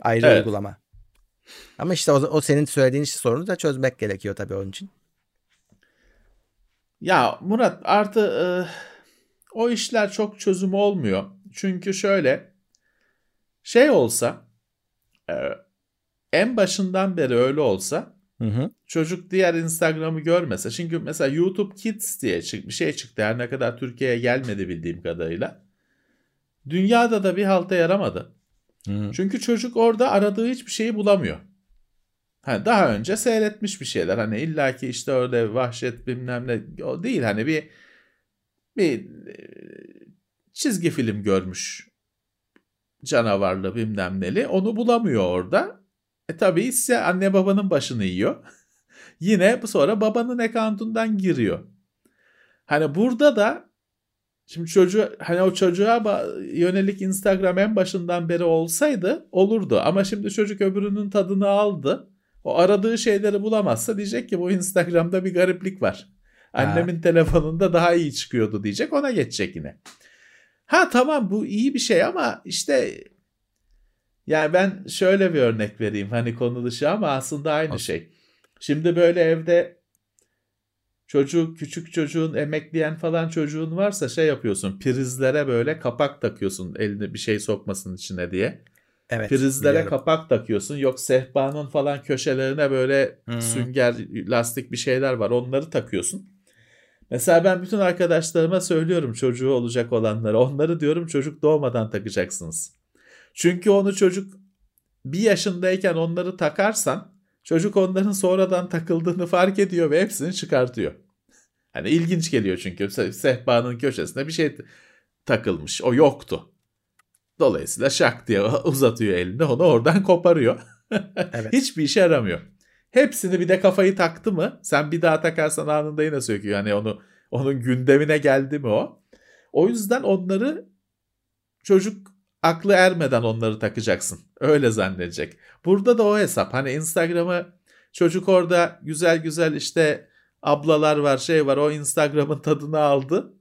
Ayrı Evet. uygulama. Ama işte o, o senin söylediğin sorunu da çözmek gerekiyor tabii onun için. Ya Murat artı e, o işler çok çözüm olmuyor. Çünkü şöyle şey olsa e, en başından beri öyle olsa Hı hı. çocuk diğer Instagram'ı görmese. Çünkü mesela YouTube Kids diye çık bir şey çıktı. Her ne kadar Türkiye'ye gelmedi bildiğim kadarıyla. Dünyada da bir halta yaramadı. Çünkü çocuk orada aradığı hiçbir şeyi bulamıyor. Hani daha önce seyretmiş bir şeyler. Hani illaki işte orada vahşet bilmem ne o değil. Hani bir bir e, çizgi film görmüş canavarlı bilmem neli. Onu bulamıyor orada. E tabi ise anne babanın başını yiyor. Yine sonra babanın account'undan giriyor. Hani burada da Şimdi çocuğu hani o çocuğa yönelik Instagram en başından beri olsaydı olurdu. Ama şimdi çocuk öbürünün tadını aldı. O aradığı şeyleri bulamazsa diyecek ki bu Instagram'da bir gariplik var. Annemin telefonunda daha iyi çıkıyordu diyecek ona geçecek yine. Ha tamam bu iyi bir şey ama işte yani ben şöyle bir örnek vereyim hani konu dışı ama aslında aynı Olsun. şey. Şimdi böyle evde çocuk küçük çocuğun emekleyen falan çocuğun varsa şey yapıyorsun prizlere böyle kapak takıyorsun eline bir şey sokmasın içine diye. Evet. Prizlere biliyorum. kapak takıyorsun yok sehpanın falan köşelerine böyle hı. sünger lastik bir şeyler var onları takıyorsun. Mesela ben bütün arkadaşlarıma söylüyorum çocuğu olacak olanlara onları diyorum çocuk doğmadan takacaksınız. Çünkü onu çocuk bir yaşındayken onları takarsan çocuk onların sonradan takıldığını fark ediyor ve hepsini çıkartıyor. Hani ilginç geliyor çünkü Se- sehpanın köşesine bir şey takılmış. O yoktu. Dolayısıyla şak diye uzatıyor elini onu oradan koparıyor. Evet. Hiçbir işe yaramıyor. Hepsini bir de kafayı taktı mı sen bir daha takarsan anında yine söküyor. Yani onu onun gündemine geldi mi o. O yüzden onları çocuk aklı ermeden onları takacaksın. Öyle zannedecek. Burada da o hesap. Hani Instagram'ı çocuk orada güzel güzel işte ablalar var şey var o Instagram'ın tadını aldı.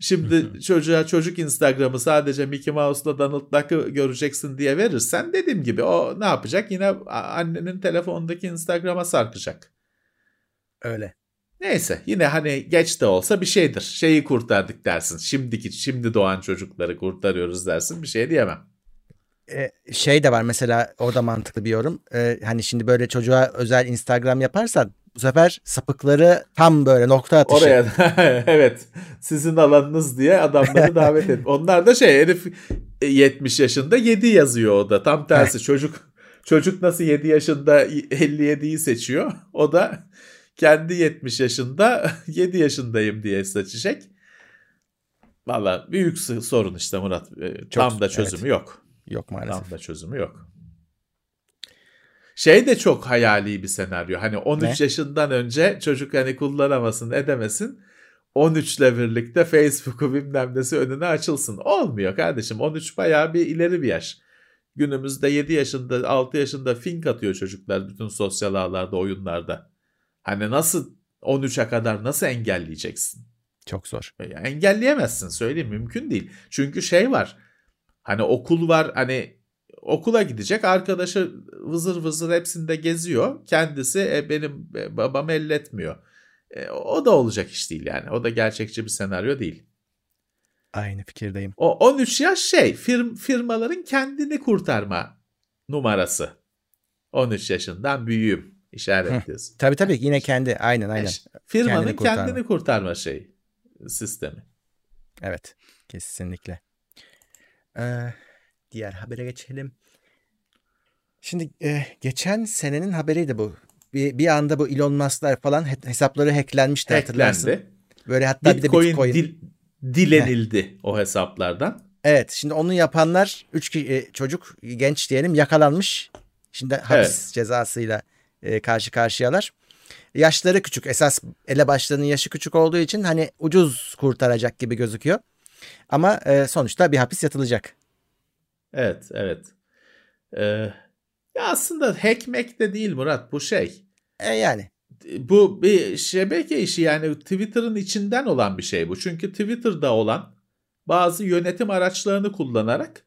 Şimdi çocuğa çocuk Instagram'ı sadece Mickey Mouse'la Donald Duck'ı göreceksin diye verirsen dediğim gibi o ne yapacak? Yine annenin telefondaki Instagram'a sarkacak. Öyle. Neyse yine hani geç de olsa bir şeydir. Şeyi kurtardık dersin. Şimdiki şimdi doğan çocukları kurtarıyoruz dersin. Bir şey diyemem. Ee, şey de var mesela orada mantıklı bir yorum. Ee, hani şimdi böyle çocuğa özel Instagram yaparsan bu sefer sapıkları tam böyle nokta atışı. Oraya evet sizin alanınız diye adamları davet et. Onlar da şey herif 70 yaşında 7 yazıyor o da. Tam tersi çocuk çocuk nasıl 7 yaşında 57'yi seçiyor. O da kendi 70 yaşında 7 yaşındayım diye seçecek. Valla büyük sorun işte Murat. Çok, Tam da çözümü evet. yok. Yok maalesef. Tam da çözümü yok. Şey de çok hayali bir senaryo. Hani 13 ne? yaşından önce çocuk hani kullanamasın edemesin. 13 ile birlikte Facebook'u bilmem nesi önüne açılsın. Olmuyor kardeşim. 13 bayağı bir ileri bir yaş. Günümüzde 7 yaşında 6 yaşında fink atıyor çocuklar bütün sosyal ağlarda oyunlarda. Hani nasıl 13'e kadar nasıl engelleyeceksin? Çok zor. Ya engelleyemezsin söyleyeyim mümkün değil. Çünkü şey var. Hani okul var hani okula gidecek arkadaşı vızır vızır hepsinde geziyor. Kendisi e, benim e, babam elletmiyor. E, o da olacak iş değil yani. O da gerçekçi bir senaryo değil. Aynı fikirdeyim. O 13 yaş şey firm, firmaların kendini kurtarma numarası. 13 yaşından büyüğüm işaretliyorsun. Tabii tabii yine kendi aynen aynen. Firmanın kendini kurtarma, kendini kurtarma şeyi sistemi. Evet kesinlikle. Ee, diğer habere geçelim. Şimdi e, geçen senenin haberiydi bu. Bir, bir anda bu Elon Musk'lar falan hesapları hacklenmişti Hacklendi. hatırlarsın. Böyle hatta Bitcoin bir de Bitcoin dil, dilenildi Heh. o hesaplardan. Evet şimdi onu yapanlar 3 e, çocuk genç diyelim yakalanmış. Şimdi hapis evet. cezasıyla e, karşı karşıyalar. Yaşları küçük. Esas ele başlarının yaşı küçük olduğu için hani ucuz kurtaracak gibi gözüküyor. Ama e, sonuçta bir hapis yatılacak. Evet, evet. Ee, ya aslında hackmek de değil Murat bu şey. E yani. Bu bir şebeke işi yani Twitter'ın içinden olan bir şey bu. Çünkü Twitter'da olan bazı yönetim araçlarını kullanarak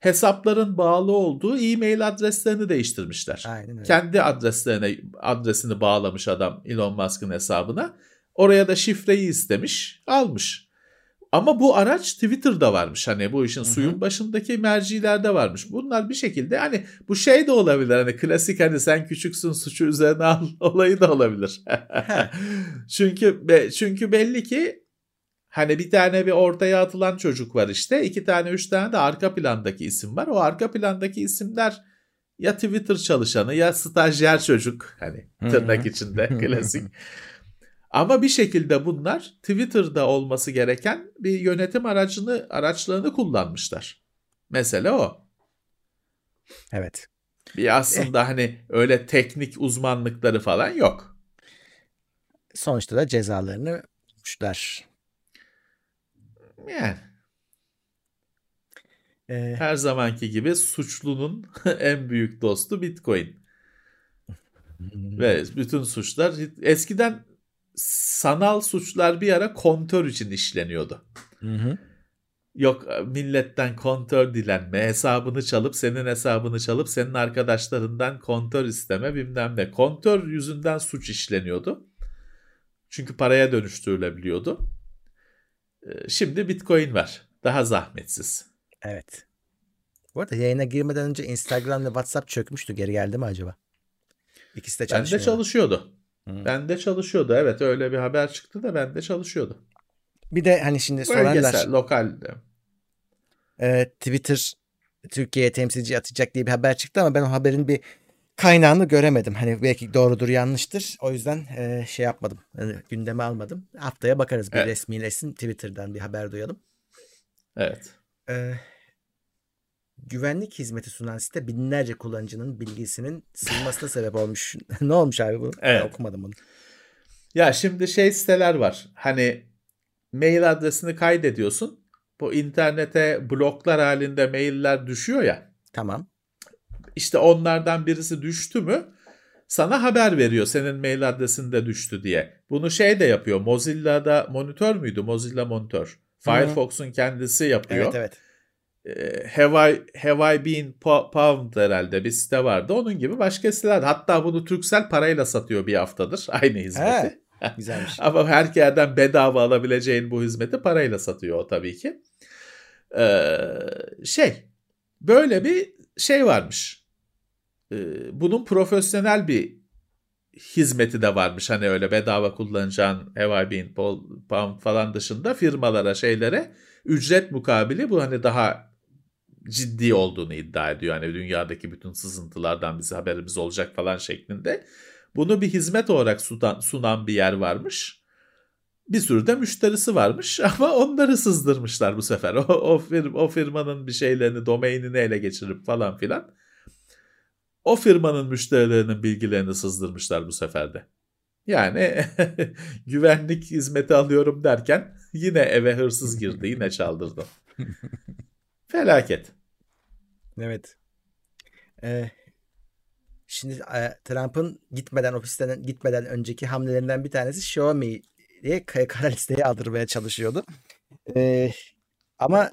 hesapların bağlı olduğu e-mail adreslerini değiştirmişler. Aynen öyle. Kendi adreslerine adresini bağlamış adam Elon Musk'ın hesabına. Oraya da şifreyi istemiş, almış. Ama bu araç Twitter'da varmış. Hani bu işin Hı-hı. suyun başındaki mercilerde varmış. Bunlar bir şekilde hani bu şey de olabilir. Hani klasik hani sen küçüksün suçu üzerine al olayı da olabilir. çünkü çünkü belli ki Hani bir tane bir ortaya atılan çocuk var işte. iki tane üç tane de arka plandaki isim var. O arka plandaki isimler ya Twitter çalışanı ya stajyer çocuk. Hani tırnak içinde klasik. Ama bir şekilde bunlar Twitter'da olması gereken bir yönetim aracını araçlarını kullanmışlar. Mesele o. Evet. Bir aslında eh. hani öyle teknik uzmanlıkları falan yok. Sonuçta da cezalarını bulmuşlar. Yani. Ee, Her zamanki gibi suçlunun en büyük dostu Bitcoin. Ve bütün suçlar eskiden sanal suçlar bir ara kontör için işleniyordu. Hı hı. Yok milletten kontör dilenme, hesabını çalıp senin hesabını çalıp senin arkadaşlarından kontör isteme bilmem ne. Kontör yüzünden suç işleniyordu. Çünkü paraya dönüştürülebiliyordu. Ee, şimdi Bitcoin var. Daha zahmetsiz. Evet. Bu arada yayına girmeden önce Instagram ve WhatsApp çökmüştü. Geri geldi mi acaba? İkisi de çalışıyor. Bende çalışıyordu. Hmm. Bende çalışıyordu. Evet öyle bir haber çıktı da bende çalışıyordu. Bir de hani şimdi sorarlar. Bölgesel, lokalde. E, Twitter Türkiye'ye temsilci atacak diye bir haber çıktı ama ben o haberin bir kaynağını göremedim. Hani belki doğrudur yanlıştır. O yüzden e, şey yapmadım. Yani gündeme almadım. Haftaya bakarız bir evet. resmileşsin Twitter'dan bir haber duyalım. Evet. Ee, güvenlik hizmeti sunan site binlerce kullanıcının bilgisinin silmasına sebep olmuş. ne olmuş abi bu? Evet. Ben okumadım bunu. Ya şimdi şey siteler var. Hani mail adresini kaydediyorsun. Bu internete bloklar halinde mailler düşüyor ya. Tamam. İşte onlardan birisi düştü mü sana haber veriyor senin mail adresinde düştü diye. Bunu şey de yapıyor. Mozilla'da monitör müydü? Mozilla monitör. Firefox'un kendisi yapıyor. Evet evet. Ee, Have I, Have I Been Po- Pwned herhalde bir site vardı. Onun gibi başka siteler. Hatta bunu Turkcell parayla satıyor bir haftadır. Aynı hizmeti. He, güzelmiş. Ama her yerden bedava alabileceğin bu hizmeti parayla satıyor o tabii ki. Ee, şey böyle bir şey varmış. Ee, bunun profesyonel bir hizmeti de varmış. Hani öyle bedava kullanacağın Have I Been Pound falan dışında firmalara şeylere ücret mukabili bu hani daha ciddi olduğunu iddia ediyor. Hani dünyadaki bütün sızıntılardan bize haberimiz olacak falan şeklinde. Bunu bir hizmet olarak sunan, sunan bir yer varmış. Bir sürü de müşterisi varmış ama onları sızdırmışlar bu sefer. O, o, firm, o firmanın bir şeylerini, domainini ele geçirip falan filan. O firmanın müşterilerinin bilgilerini sızdırmışlar bu sefer de. Yani güvenlik hizmeti alıyorum derken yine eve hırsız girdi, yine çaldırdı. Felaket. Evet. Ee, şimdi e, Trump'ın gitmeden ofisten gitmeden önceki hamlelerinden bir tanesi Xiaomi diye k- kara listeye aldırmaya çalışıyordu. Ee, ama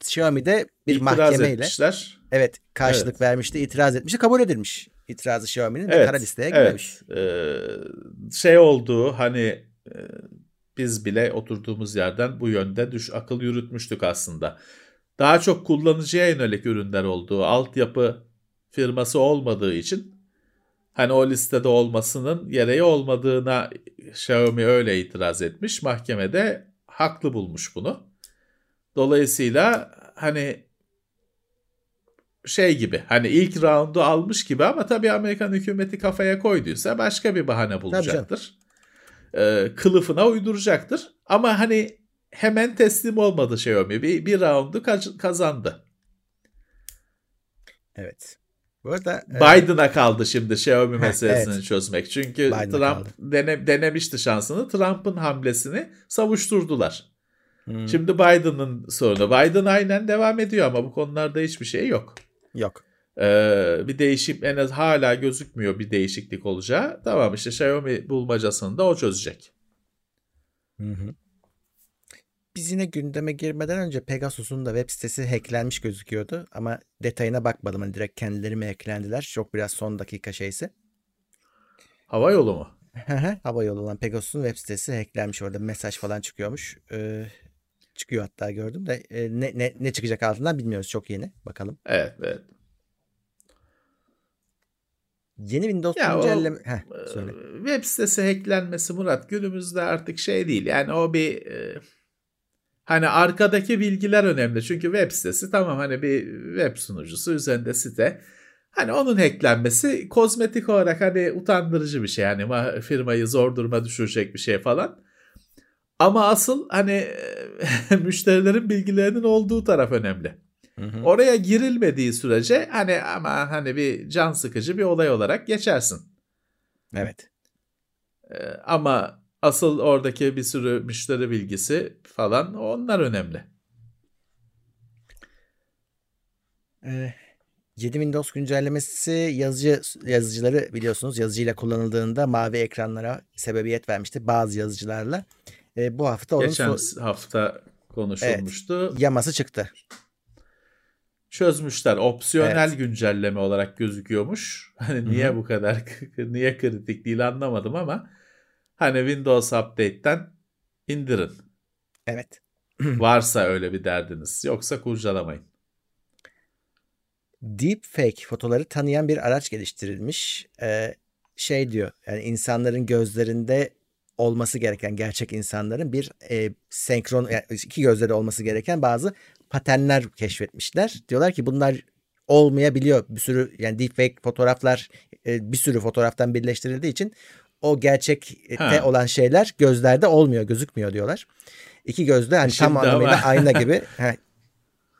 Xiaomi de bir İtiraz mahkemeyle etmişler. evet karşılık Evet. vermişti, itiraz etmişti, kabul edilmiş. İtirazı Xiaomi'nin ve kara listeye girmemiş. Evet. Ee, şey olduğu hani e, biz bile oturduğumuz yerden bu yönde düş akıl yürütmüştük aslında. Daha çok kullanıcıya yönelik ürünler olduğu, altyapı firması olmadığı için hani o listede olmasının gereği olmadığına Xiaomi öyle itiraz etmiş. Mahkemede haklı bulmuş bunu. Dolayısıyla hani şey gibi hani ilk roundu almış gibi ama tabii Amerikan hükümeti kafaya koyduysa başka bir bahane bulacaktır. Ee, kılıfına uyduracaktır. Ama hani hemen teslim olmadı Xiaomi. Bir, bir roundu kaz- kazandı. Evet. Bu arada e, Biden'a kaldı şimdi Xiaomi meselesini evet. çözmek. Çünkü Biden'a Trump kaldı. dene- denemişti şansını. Trump'ın hamlesini savuşturdular. hmm, Şimdi Biden'ın sorunu. Biden aynen devam ediyor ama bu konularda hiçbir şey yok. yok. Ee, bir değişim en az hala gözükmüyor bir değişiklik olacağı. Tamam işte Xiaomi bulmacasını da o çözecek. Hı hı. Biz yine gündeme girmeden önce Pegasus'un da web sitesi hacklenmiş gözüküyordu. Ama detayına bakmadım. Hani direkt kendileri mi hacklendiler? Çok biraz son dakika şeysi. Hava yolu mu? Hava yolu olan Pegasus'un web sitesi hacklenmiş. Orada mesaj falan çıkıyormuş. Ee, çıkıyor hatta gördüm de e, ne, ne, ne çıkacak altından bilmiyoruz. Çok yeni. Bakalım. Evet evet. Yeni Windows Ya o- güncelleme... Heh, söyle. Ee, Web sitesi hacklenmesi Murat günümüzde artık şey değil. Yani o bir e, hani arkadaki bilgiler önemli. Çünkü web sitesi tamam hani bir web sunucusu üzerinde site. Hani onun hacklenmesi kozmetik olarak hani utandırıcı bir şey. Ma- firmayı zor duruma düşürecek bir şey falan. Ama asıl hani müşterilerin bilgilerinin olduğu taraf önemli. Hı hı. Oraya girilmediği sürece hani ama hani bir can sıkıcı bir olay olarak geçersin. Evet. Ee, ama asıl oradaki bir sürü müşteri bilgisi falan onlar önemli. Ee, 7 Windows güncellemesi yazıcı yazıcıları biliyorsunuz yazıcıyla kullanıldığında mavi ekranlara sebebiyet vermişti bazı yazıcılarla. Ee, bu hafta onun Geçen so- hafta konuşulmuştu. yaması çıktı. Çözmüşler. Opsiyonel Evet. güncelleme olarak gözüküyormuş. Hani niye bu kadar niye kritik değil anlamadım ama hani Windows Update'ten indirin. Evet. Varsa öyle bir derdiniz. Yoksa kurcalamayın. Deepfake fotoları tanıyan bir araç geliştirilmiş. Ee, şey diyor yani insanların gözlerinde olması gereken gerçek insanların bir e, senkron yani iki gözleri olması gereken bazı paternler keşfetmişler. Diyorlar ki bunlar olmayabiliyor. Bir sürü yani deepfake fotoğraflar e, bir sürü fotoğraftan birleştirildiği için o gerçekte Ha. olan şeyler gözlerde olmuyor, gözükmüyor diyorlar. İki gözde hani Şimdi tam anlamıyla ama- ayna gibi. Heh,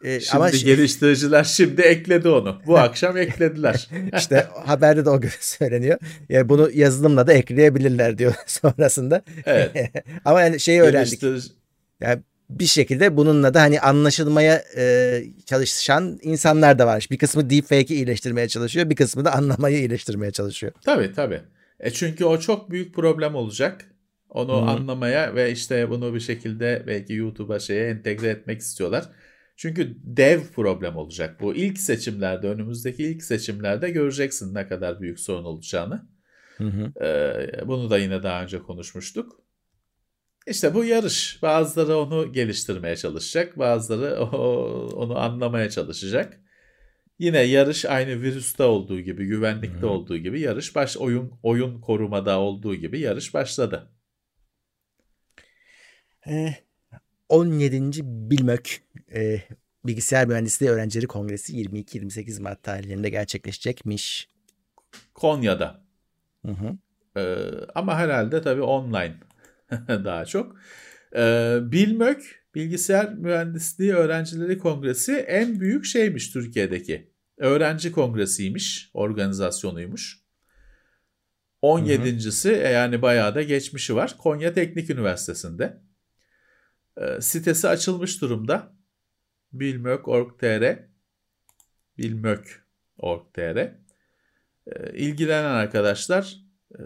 E, Şimdi ama şey- geliştiriciler şimdi ekledi onu. Bu akşam eklediler. işte haberde de o söyleniyor. Yani bunu yazılımla da ekleyebilirler diyor sonrasında. Evet. ama yani şeyi öğrendik. Geliştirici- Yani bir şekilde bununla da hani anlaşılmaya e, çalışan insanlar da var. Bir kısmı deepfake'i iyileştirmeye çalışıyor, bir kısmı da anlamayı iyileştirmeye çalışıyor. Tabii tabii. E çünkü o çok büyük problem olacak. Onu Hı. anlamaya ve işte bunu bir şekilde belki YouTube'a şeye entegre etmek istiyorlar. Çünkü dev problem olacak bu. İlk seçimlerde, önümüzdeki ilk seçimlerde göreceksin ne kadar büyük sorun olacağını. Ee, bunu da yine daha önce konuşmuştuk. İşte bu yarış. Bazıları onu geliştirmeye çalışacak, bazıları o- onu anlamaya çalışacak. Yine yarış aynı virüste olduğu gibi, güvenlikte hı. olduğu gibi yarış baş oyun oyun korumada olduğu gibi yarış başladı. E, 17. Bilmök e, Bilgisayar Mühendisliği Öğrencileri Kongresi 22-28 Mart tarihlerinde gerçekleşecekmiş. Konya'da. Hı hı. Ee, ama herhalde tabii online daha çok. Ee, Bilmök Bilgisayar Mühendisliği Öğrencileri Kongresi en büyük şeymiş Türkiye'deki. Öğrenci kongresiymiş, organizasyonuymuş. 17.si e, yani bayağı da geçmişi var. Konya Teknik Üniversitesi'nde. Ee, sitesi açılmış durumda. bilmök.org.tr bilmök.org.tr Ee, ilgilenen arkadaşlar e,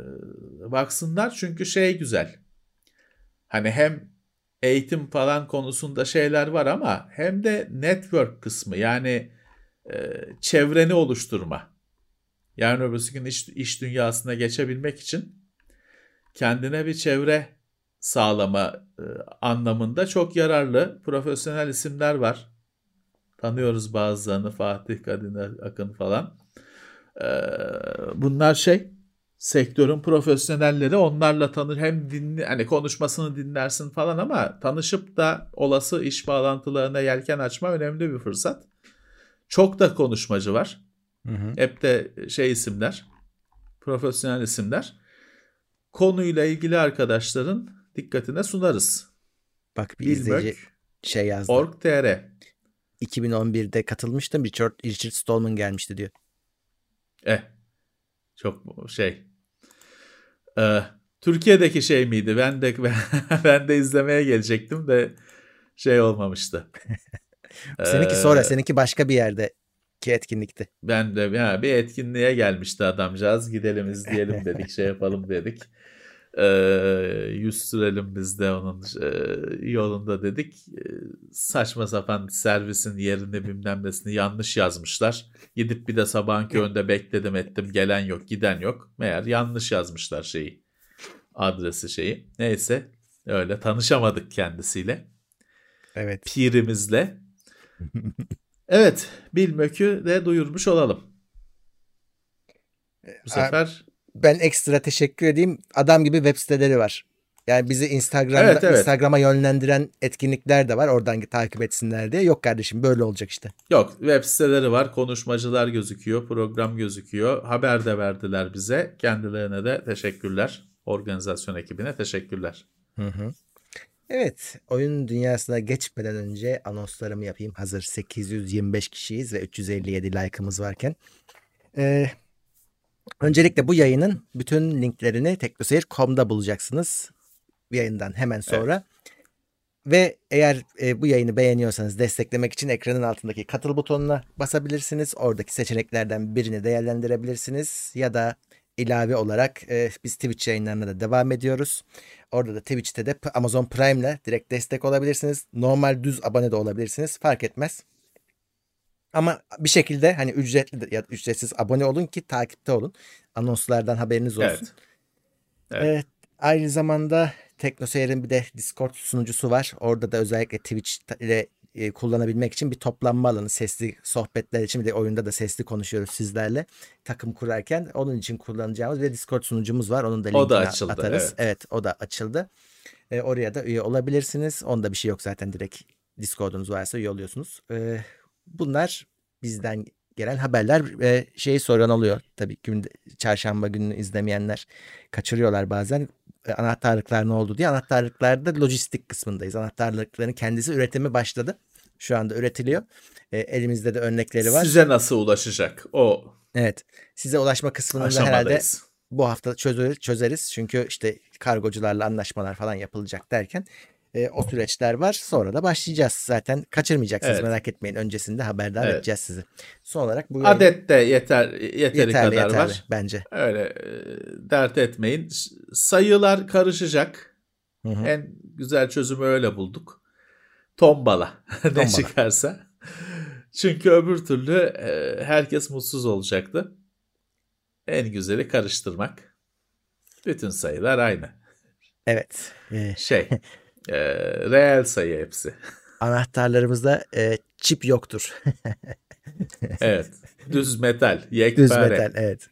baksınlar çünkü şey güzel. Hani hem eğitim falan konusunda şeyler var ama hem de network kısmı yani e, çevreni oluşturma. Yani öbürsü gün iş, iş dünyasına geçebilmek için kendine bir çevre sağlama e, anlamında çok yararlı profesyonel isimler var. Tanıyoruz bazılarını Fatih Kadın Akın falan. Ee, bunlar şey sektörün profesyonelleri onlarla tanır hem dinle hani konuşmasını dinlersin falan ama tanışıp da olası iş bağlantılarına yelken açma önemli bir fırsat. Çok da konuşmacı var. Hı hı. Hep de şey isimler, profesyonel isimler. Konuyla ilgili arkadaşların dikkatine sunarız. Bak bir izleyici şey yazdı. Bilmök.org.tr 2011'de katılmıştım. Richard, Richard Stallman gelmişti diyor. Eh, çok şey. Ee, Türkiye'deki şey miydi? Ben de ben de izlemeye gelecektim de şey olmamıştı. Seninki Ee, sonra, seninki başka bir yerde ki etkinlikti. Ben de ya bir etkinliğe gelmişti adamcağız. Gidelim izleyelim dedik, şey yapalım dedik. Ee, yüz sürelim biz de onun e, yolunda dedik. Saçma sapan servisin yerini bilmem nesini yanlış yazmışlar. Gidip bir de sabahın köründe bekledim ettim. Gelen yok, giden yok. Meğer yanlış yazmışlar şeyi. Adresi şeyi. Neyse öyle tanışamadık kendisiyle. Evet. Pirimizle. Evet, Bilmök'ü de duyurmuş olalım. Bu sefer Ben ekstra teşekkür edeyim. Adam gibi web siteleri var. Yani bizi Instagram'da Evet, evet. Instagram'a yönlendiren etkinlikler de var. Oradan takip etsinler diye. Yok kardeşim böyle olacak işte. yok web siteleri var, konuşmacılar gözüküyor, program gözüküyor. Haber de verdiler bize. Kendilerine de teşekkürler. Organizasyon ekibine teşekkürler. Hı hı. Evet, oyun dünyasına geçmeden önce anonslarımı yapayım. Hazır 825 kişiyiz ve 357 like'ımız varken. Ee, öncelikle bu yayının bütün linklerini teknoseyir.com'da bulacaksınız. Yayından hemen sonra. Ve eğer e, bu yayını beğeniyorsanız desteklemek için ekranın altındaki katıl butonuna basabilirsiniz. Oradaki seçeneklerden birini değerlendirebilirsiniz. Ya da ilave olarak e, biz Twitch yayınlarına da devam ediyoruz. Orada da Twitch'te de Amazon Prime ile direkt destek olabilirsiniz. Normal düz abone de olabilirsiniz. Fark etmez. Ama bir şekilde hani ücretli ya ücretsiz abone olun ki takipte olun. Anonslardan haberiniz olsun. Evet. Evet. Evet. Aynı zamanda TeknoSeyir'in bir de Discord sunucusu var. Orada da özellikle Twitch ile e, kullanabilmek için bir toplanma alanı sesli sohbetler için bir de oyunda da sesli konuşuyoruz sizlerle takım kurarken. Onun için kullanacağımız bir Discord sunucumuz var. Onun da linkini O da açıldı, atarız. evet. o da açıldı. E, oraya da üye olabilirsiniz. Onda bir şey yok zaten direkt Discord'unuz varsa üye oluyorsunuz. E, bunlar bizden gelen haberler ve şeyi soran oluyor. Tabii gün, çarşamba gününü izlemeyenler kaçırıyorlar bazen. E, anahtarlıklar ne oldu diye. Anahtarlıklarda lojistik kısmındayız. Anahtarlıkların kendisi üretimi başladı. Şu anda üretiliyor. E, elimizde de örnekleri var. Size nasıl ulaşacak? O Evet. Size ulaşma kısmını da herhalde bu hafta çözeriz, çözeriz. Çünkü işte kargocularla anlaşmalar falan yapılacak derken e, o süreçler var. Sonra da başlayacağız. Zaten kaçırmayacaksınız Evet. merak etmeyin. Öncesinde haberdar Evet. edeceğiz sizi. Son olarak bu yayın Adet de yeter yeteri yeterli kadar yeterli var. bence. Öyle e, dert etmeyin. Sayılar karışacak. Hı hı. En güzel çözümü öyle bulduk. Tombala. ne Tombala. çıkarsa. Çünkü öbür türlü e, herkes mutsuz olacaktı. En güzeli karıştırmak. Bütün sayılar aynı. Evet. Şey, e, reel sayı hepsi. anahtarlarımızda e, çip yoktur. Evet. Düz metal, yekpare. Düz metal evet.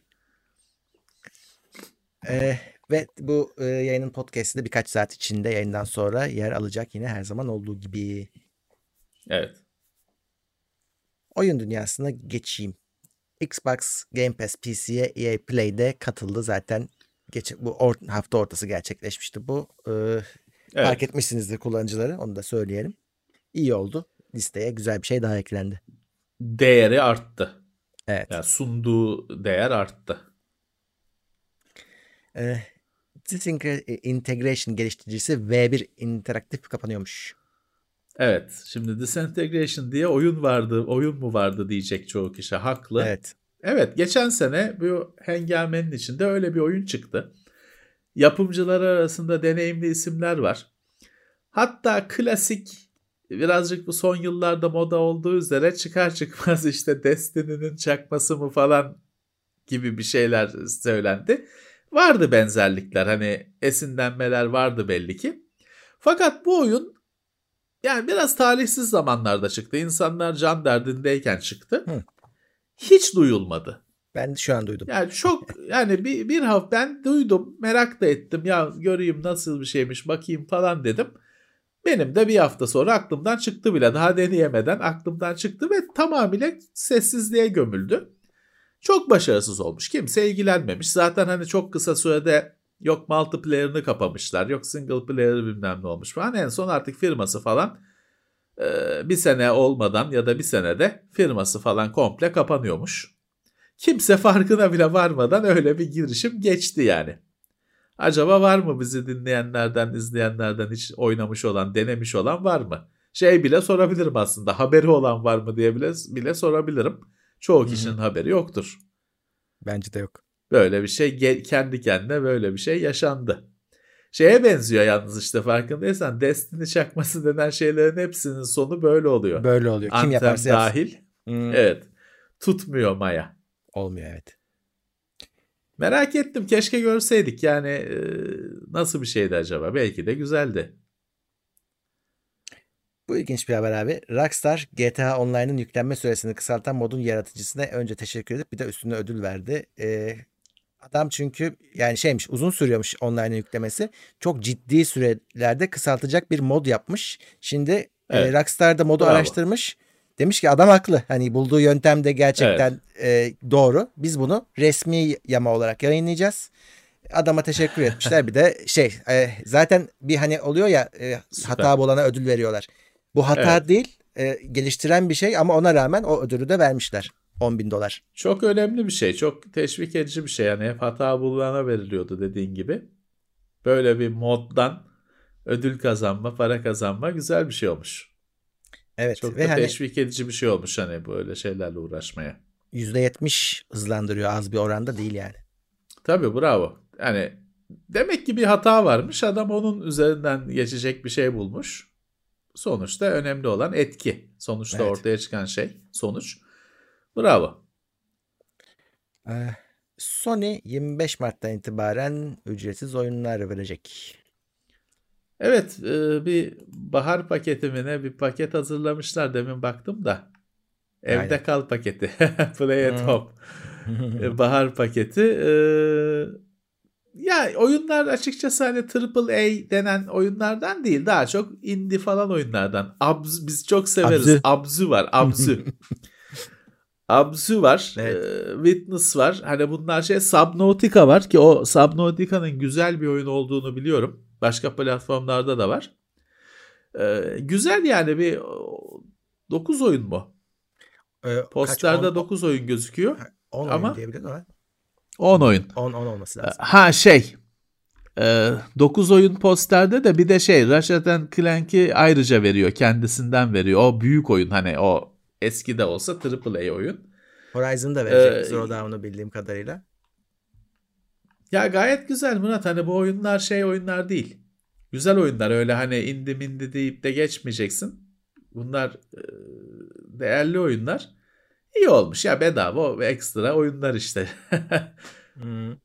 Ee, ve bu e, yayının podcast'i de birkaç saat içinde yayından sonra yer alacak yine her zaman olduğu gibi. Evet. Oyun dünyasına geçeyim. Xbox Game Pass PC'ye EA Play'de katıldı zaten. Geç, bu or- hafta ortası gerçekleşmişti bu. Ee, evet. Fark etmişsinizdir kullanıcıları onu da söyleyelim. İyi oldu. Listeye güzel bir şey daha eklendi. Değeri arttı. Evet. Yani sunduğu değer arttı. Ee, Disintegration geliştiricisi V1 interaktif kapanıyormuş. Evet. Şimdi Disintegration diye oyun vardı. Oyun mu vardı diyecek çoğu kişi. Haklı. Evet. Evet. geçen sene bu hengamenin içinde öyle bir oyun çıktı. Yapımcılar arasında deneyimli isimler var. Hatta klasik birazcık bu son yıllarda moda olduğu üzere çıkar çıkmaz işte Destiny'nin çakması mı falan gibi bir şeyler söylendi. Vardı benzerlikler hani esinlenmeler vardı belli ki. Fakat bu oyun yani biraz talihsiz zamanlarda çıktı. İnsanlar can derdindeyken çıktı. Hı. Hiç duyulmadı. Ben şu an duydum. Yani çok yani bir, bir hafta ben duydum merak da ettim ya göreyim nasıl bir şeymiş bakayım falan dedim. Benim de bir hafta sonra aklımdan çıktı bile daha deneyemeden aklımdan çıktı ve tamamıyla sessizliğe gömüldü. Çok başarısız olmuş. Kimse ilgilenmemiş. Zaten hani çok kısa sürede yok multiplayer'ını kapamışlar. Yok single player'ı bilmem ne olmuş falan. En son artık firması falan bir sene olmadan ya da bir senede firması falan komple kapanıyormuş. Kimse farkına bile varmadan öyle bir girişim geçti yani. Acaba var mı bizi dinleyenlerden, izleyenlerden hiç oynamış olan, denemiş olan var mı? Şey bile sorabilirim aslında. Haberi olan var mı diye bile, bile sorabilirim. Çoğu kişinin haberi yoktur. Bence de yok. Böyle bir şey kendi kendine böyle bir şey yaşandı. Şeye benziyor yalnız işte farkındaysan Destiny çakması denen şeylerin hepsinin sonu böyle oluyor. Böyle oluyor. Kim Anthem yaparsa yapsın. dahil. Hmm, Evet. Tutmuyor Maya. Olmuyor evet. Merak ettim keşke görseydik yani e, nasıl bir şeydi acaba belki de güzeldi. Bu ilginç bir haber abi. Rockstar GTA Online'ın yüklenme süresini kısaltan modun yaratıcısına önce teşekkür edip bir de üstüne ödül verdi. Ee, adam çünkü yani şeymiş uzun sürüyormuş online'ın yüklemesi. Çok ciddi sürelerde kısaltacak bir mod yapmış. Şimdi e, Evet. Rockstar da modu Bravo. araştırmış. Demiş ki adam haklı. Hani bulduğu yöntem de gerçekten e, doğru. Biz bunu resmi yama olarak yayınlayacağız. Adama teşekkür etmişler. Bir de şey e, zaten bir hani oluyor ya e, hata bulana ödül veriyorlar. Bu hata Evet. değil e, geliştiren bir şey ama ona rağmen o ödülü de vermişler. 10 bin dolar. Çok önemli bir şey çok teşvik edici bir şey yani hep hata bulana veriliyordu dediğin gibi. Böyle bir moddan ödül kazanma para kazanma güzel bir şey olmuş. Evet Çok ve da hani teşvik edici bir şey olmuş hani böyle şeylerle uğraşmaya. %70 hızlandırıyor az bir oranda değil yani. Tabii bravo. Yani demek ki bir hata varmış. Adam onun üzerinden geçecek bir şey bulmuş. Sonuçta önemli olan etki. Sonuçta Evet. ortaya çıkan şey sonuç. Bravo. Ee, Sony 25 Mart'tan itibaren ücretsiz oyunlar verecek. Evet e, bir bahar paketimine bir paket hazırlamışlar demin baktım da. Evde Aynen. kal paketi. Play at Hmm. home. E, bahar paketi. E, ya oyunlar açıkçası hani AAA denen oyunlardan değil. Daha çok indie falan oyunlardan. Abzu, biz çok severiz. Abzu. Abzu, var. Abzu. Abzu var. Evet. e, Witness var. Hani bunlar şey Subnautica var ki o Subnautica'nın güzel bir oyun olduğunu biliyorum. Başka platformlarda da var. E, güzel yani bir o, 9 oyun mu? Ee, Posterde 9 oyun gözüküyor. 10 ama- oyun diyebilirim ama 10 oyun. 10 10 olması lazım. Ha şey. 9 oyun posterde de bir de şey Ratchet Clank'i ayrıca veriyor. Kendisinden veriyor. O büyük oyun hani o eski de olsa AAA oyun. Horizon'da verecek Ee, Zero Dawn'u bildiğim kadarıyla. Ya gayet güzel Murat hani bu oyunlar şey oyunlar değil. Güzel oyunlar öyle hani indi mindi deyip de geçmeyeceksin. Bunlar e, değerli oyunlar. İyi olmuş ya bedava o ekstra oyunlar işte. Hmm.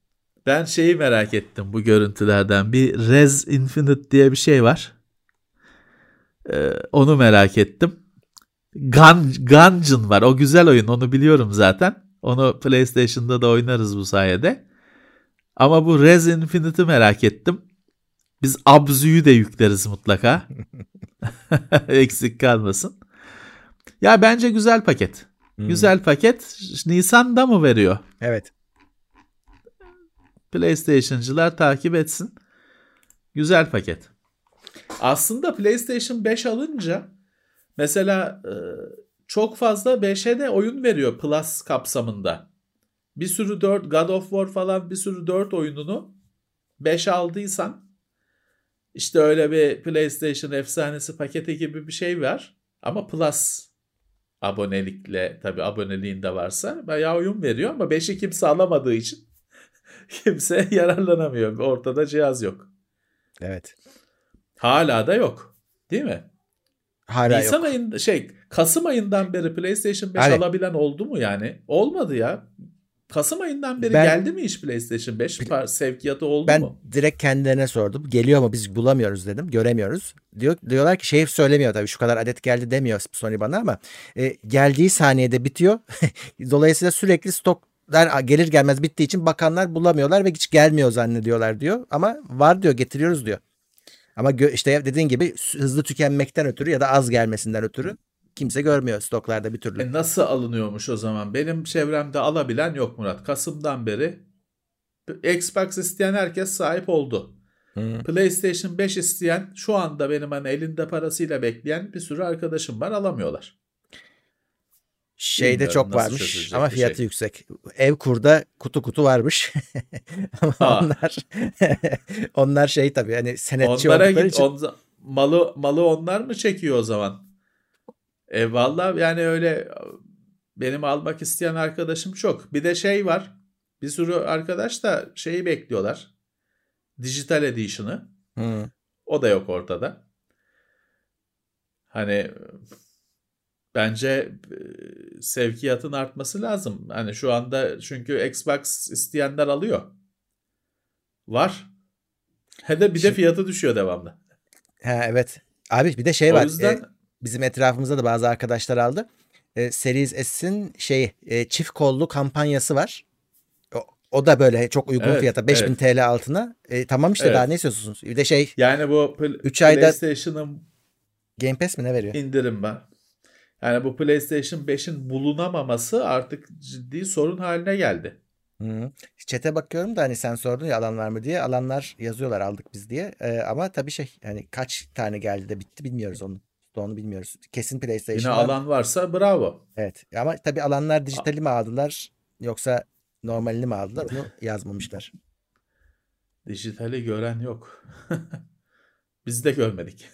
Ben şeyi merak ettim bu görüntülerden. Bir Res Infinite diye bir şey var. Ee, onu merak ettim. Gun, Gungeon var. O güzel oyun. Onu biliyorum zaten. Onu PlayStation'da da oynarız bu sayede. Ama bu Res Infinite'i merak ettim. Biz Abzu'yu da yükleriz mutlaka. Eksik kalmasın. Ya bence güzel paket. Hmm. Güzel paket. Nisan'da mı veriyor? Evet. PlayStation'cılar takip etsin. Güzel paket. Aslında PlayStation 5 alınca mesela e, çok fazla 5'e de oyun veriyor Plus kapsamında. Bir sürü 4 God of War falan bir sürü 4 oyununu 5 aldıysan işte öyle bir PlayStation efsanesi paketi gibi bir şey var. Ama Plus abonelikle tabi aboneliğin de varsa bayağı oyun veriyor ama 5'i kimse alamadığı için kimse yararlanamıyor. Ortada cihaz yok. Evet. Hala da yok. Değil mi? Hala Nisan yok. ayında şey Kasım ayından beri PlayStation 5 Hani- alabilen oldu mu yani? Olmadı ya. Kasım ayından beri Ben- geldi mi hiç PlayStation 5 Par- sevkiyatı oldu Ben mu? direkt kendilerine sordum. Geliyor mu biz bulamıyoruz dedim. Göremiyoruz. Diyor, diyorlar ki şey söylemiyor tabii şu kadar adet geldi demiyor Sony bana ama e, geldiği saniyede bitiyor. Dolayısıyla sürekli stoklar gelir gelmez bittiği için bakanlar bulamıyorlar ve hiç gelmiyor zannediyorlar diyor. Ama var diyor getiriyoruz diyor. Ama işte dediğin gibi hızlı tükenmekten ötürü ya da az gelmesinden ötürü kimse görmüyor stoklarda bir türlü. E nasıl alınıyormuş o zaman? Benim çevremde alabilen yok Murat. Kasım'dan beri Xbox isteyen herkes sahip oldu. Hı. PlayStation 5 isteyen şu anda benim hani elinde parasıyla bekleyen bir sürü arkadaşım var alamıyorlar. Şeyde Bilmiyorum çok varmış ama fiyatı şey. yüksek. Ev kurda kutu kutu varmış. ama Ha. onlar onlar şey tabii hani senetçi Onlara oldukları git için on- malı malı onlar mı çekiyor o zaman? E vallahi yani öyle benim almak isteyen arkadaşım çok. Bir de şey var. Bir sürü arkadaş da şeyi bekliyorlar. Dijital Edition'ı. Hı. O da yok ortada. Hani bence e, sevkiyatın artması lazım. Hani şu anda çünkü Xbox isteyenler alıyor. Var. He de bir de fiyatı düşüyor devamlı. Ha, evet. Abi bir de şey o var. yüzden e, bizim etrafımızda da bazı arkadaşlar aldı. E, Series S'in şey e, çift kollu kampanyası var. O, o da böyle çok uygun Evet, fiyata 5000 evet. TL altına. E, tamam işte Evet. daha ne istiyorsunuz? Bir de şey yani bu pl- Üç ayda- PlayStation'ın Game Pass mi ne veriyor? indirim var. Yani bu PlayStation 5'in bulunamaması artık ciddi sorun haline geldi. Hı. Chat'e bakıyorum da hani sen sordun ya alan var mı diye. Alanlar yazıyorlar aldık biz diye. E, ama tabii şey hani kaç tane geldi de bitti bilmiyoruz onu. Onu bilmiyoruz. Kesin Yine PlayStation. alan varsa bravo. Evet. Ama tabii alanlar dijitali mi aldılar yoksa normalini mi aldılar onu yazmamışlar. Dijitali gören yok. Biz de görmedik.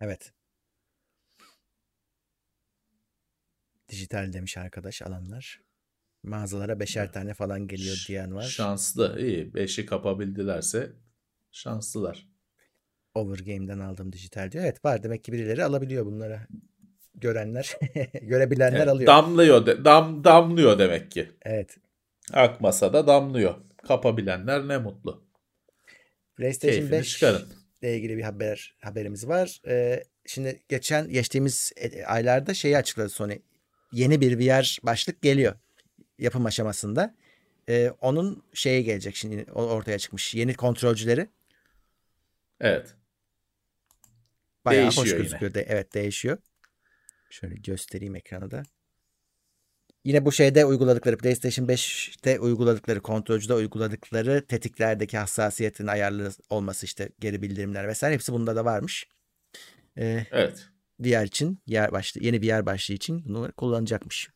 Evet. Dijital demiş arkadaş alanlar. Mağazalara beşer tane falan geliyor diyen var. Şanslı. iyi. Beşi kapabildilerse şanslılar. Overgame'den aldım dijital diyor. Evet var demek ki birileri alabiliyor bunları. Görenler, görebilenler Evet, alıyor. damlıyor. De, dam, damlıyor demek ki. evet. Akmasa da damlıyor. Kapabilenler ne mutlu. PlayStation Keyfini 5 çıkarın. ile ilgili bir haber haberimiz var. Ee, şimdi geçen geçtiğimiz e- aylarda şeyi açıkladı Sony. Yeni bir VR başlık geliyor yapım aşamasında. Ee, onun şeye gelecek şimdi ortaya çıkmış. Yeni kontrolcüleri Evet. Bayağı hoş Değişiyor yine. gözüküyor. De, evet değişiyor. Şöyle göstereyim ekranı da. Yine bu şeyde uyguladıkları PlayStation 5'te uyguladıkları kontrolcüde uyguladıkları tetiklerdeki hassasiyetin ayarlı olması işte geri bildirimler vesaire hepsi bunda da varmış. Ee, Evet. VR için yer başlı yeni VR başlığı için bunu kullanacakmış.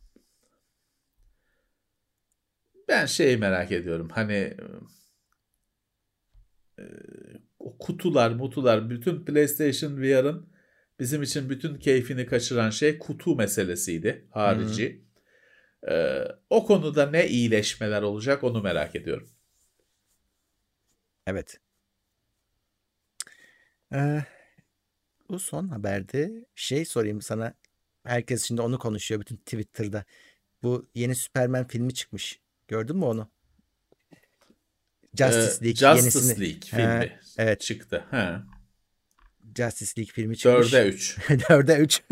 Ben şeyi merak ediyorum. Hani o kutular, mutular, bütün PlayStation VR'ın bizim için bütün keyfini kaçıran şey kutu meselesiydi harici. Ee, o konuda ne iyileşmeler olacak onu merak ediyorum. Evet. Ee, bu son haberde şey sorayım sana. Herkes şimdi onu konuşuyor bütün Twitter'da. Bu yeni Superman filmi çıkmış. Gördün mü onu? Justice Ee, League Justice yenisini. League Ha, filmi evet. çıktı. Ha. Justice League filmi çıkmış. 4'e 3. 4'e 3.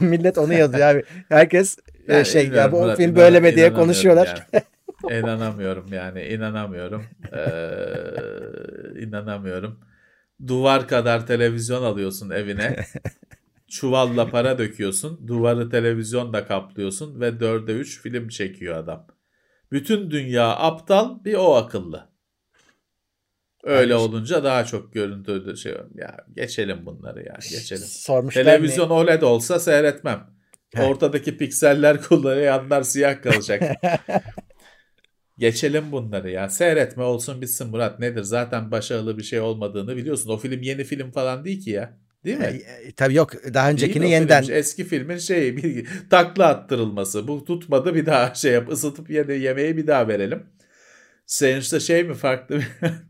Millet onu yazıyor abi. Herkes e, Yani şey ya bu film inan- böyle mi diye konuşuyorlar. Yani. İnanamıyorum yani inanamıyorum. Ee, inanamıyorum. Duvar kadar televizyon alıyorsun evine. Çuvalla para döküyorsun. Duvarı televizyonla kaplıyorsun ve 4'e 3 film çekiyor adam. Bütün dünya aptal bir o akıllı. Öyle Yani- olunca daha çok görüntü şey ya geçelim bunları ya geçelim. Sormuşlar Televizyon OLED olsa seyretmem. Heh. Ortadaki pikseller kullananlar siyah kalacak. Geçelim bunları ya. Seyretme olsun bitsin Murat. Nedir? Zaten başarılı bir şey olmadığını biliyorsun. O film yeni film falan değil ki ya. Değil mi? E, e, Tabii yok daha öncekini yeniden film. Eski filmin şeyi bir takla attırılması. Bu tutmadı bir daha şey yap. ısıtıp yedi, yemeği bir daha verelim. Sonuçta şey mi farklı?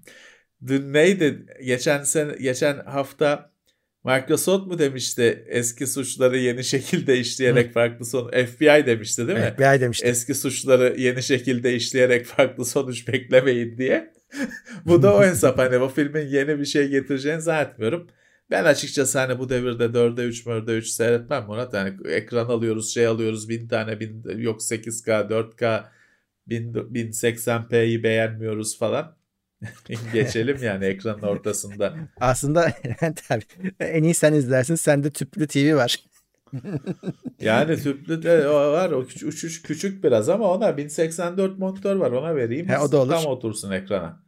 Dün neydi? Geçen sene geçen hafta Microsoft mu demişti eski suçları yeni şekilde işleyerek farklı son FBI demişti değil mi? FBI demişti. Eski suçları yeni şekilde işleyerek farklı sonuç beklemeyin diye. bu da o hesap hani bu filmin yeni bir şey getireceğini zannetmiyorum. Ben açıkçası hani bu devirde 4'e 3 4'e 3 seyretmem Murat. Yani ekran alıyoruz şey alıyoruz bin tane bin yok 8K 4K 1000 1080p'yi beğenmiyoruz falan. Geçelim yani ekranın ortasında. Aslında tabii en iyi sen izlersin. Sende tüplü TV var. Yani tüplü de var o küçük, küçük, küçük biraz ama ona 1084 monitör var ona vereyim. He, o da olur. Tam otursun ekrana.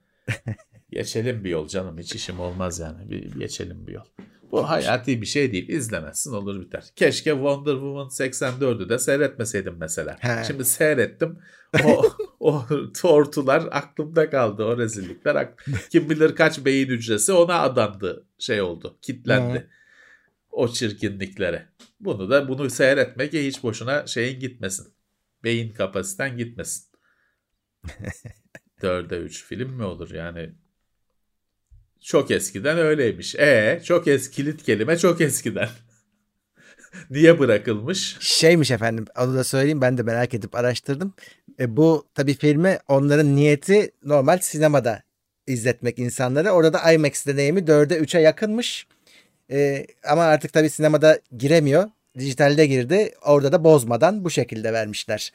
Geçelim bir yol canım hiç işim olmaz yani bir geçelim bir yol. Bu hayati bir şey değil izlemezsin olur biter. Keşke Wonder Woman 84'ü de seyretmeseydim mesela. He. Şimdi seyrettim o, o tortular aklımda kaldı o rezillikler. Kim bilir kaç beyin hücresi ona adandı şey oldu kitlendi. Hı. O çirkinliklere. Bunu da bunu seyretmek hiç boşuna şeyin gitmesin. Beyin kapasiten gitmesin. Dörde üç film mi olur yani? Çok eskiden öyleymiş. E çok eski kilit kelime çok eskiden. Niye bırakılmış? Şeymiş efendim onu da söyleyeyim ben de merak edip araştırdım. E, bu tabii filmi onların niyeti normal sinemada izletmek insanlara. Orada da IMAX deneyimi 4'e 3'e yakınmış. E, ama artık tabii sinemada giremiyor. Dijitalde girdi. Orada da bozmadan bu şekilde vermişler.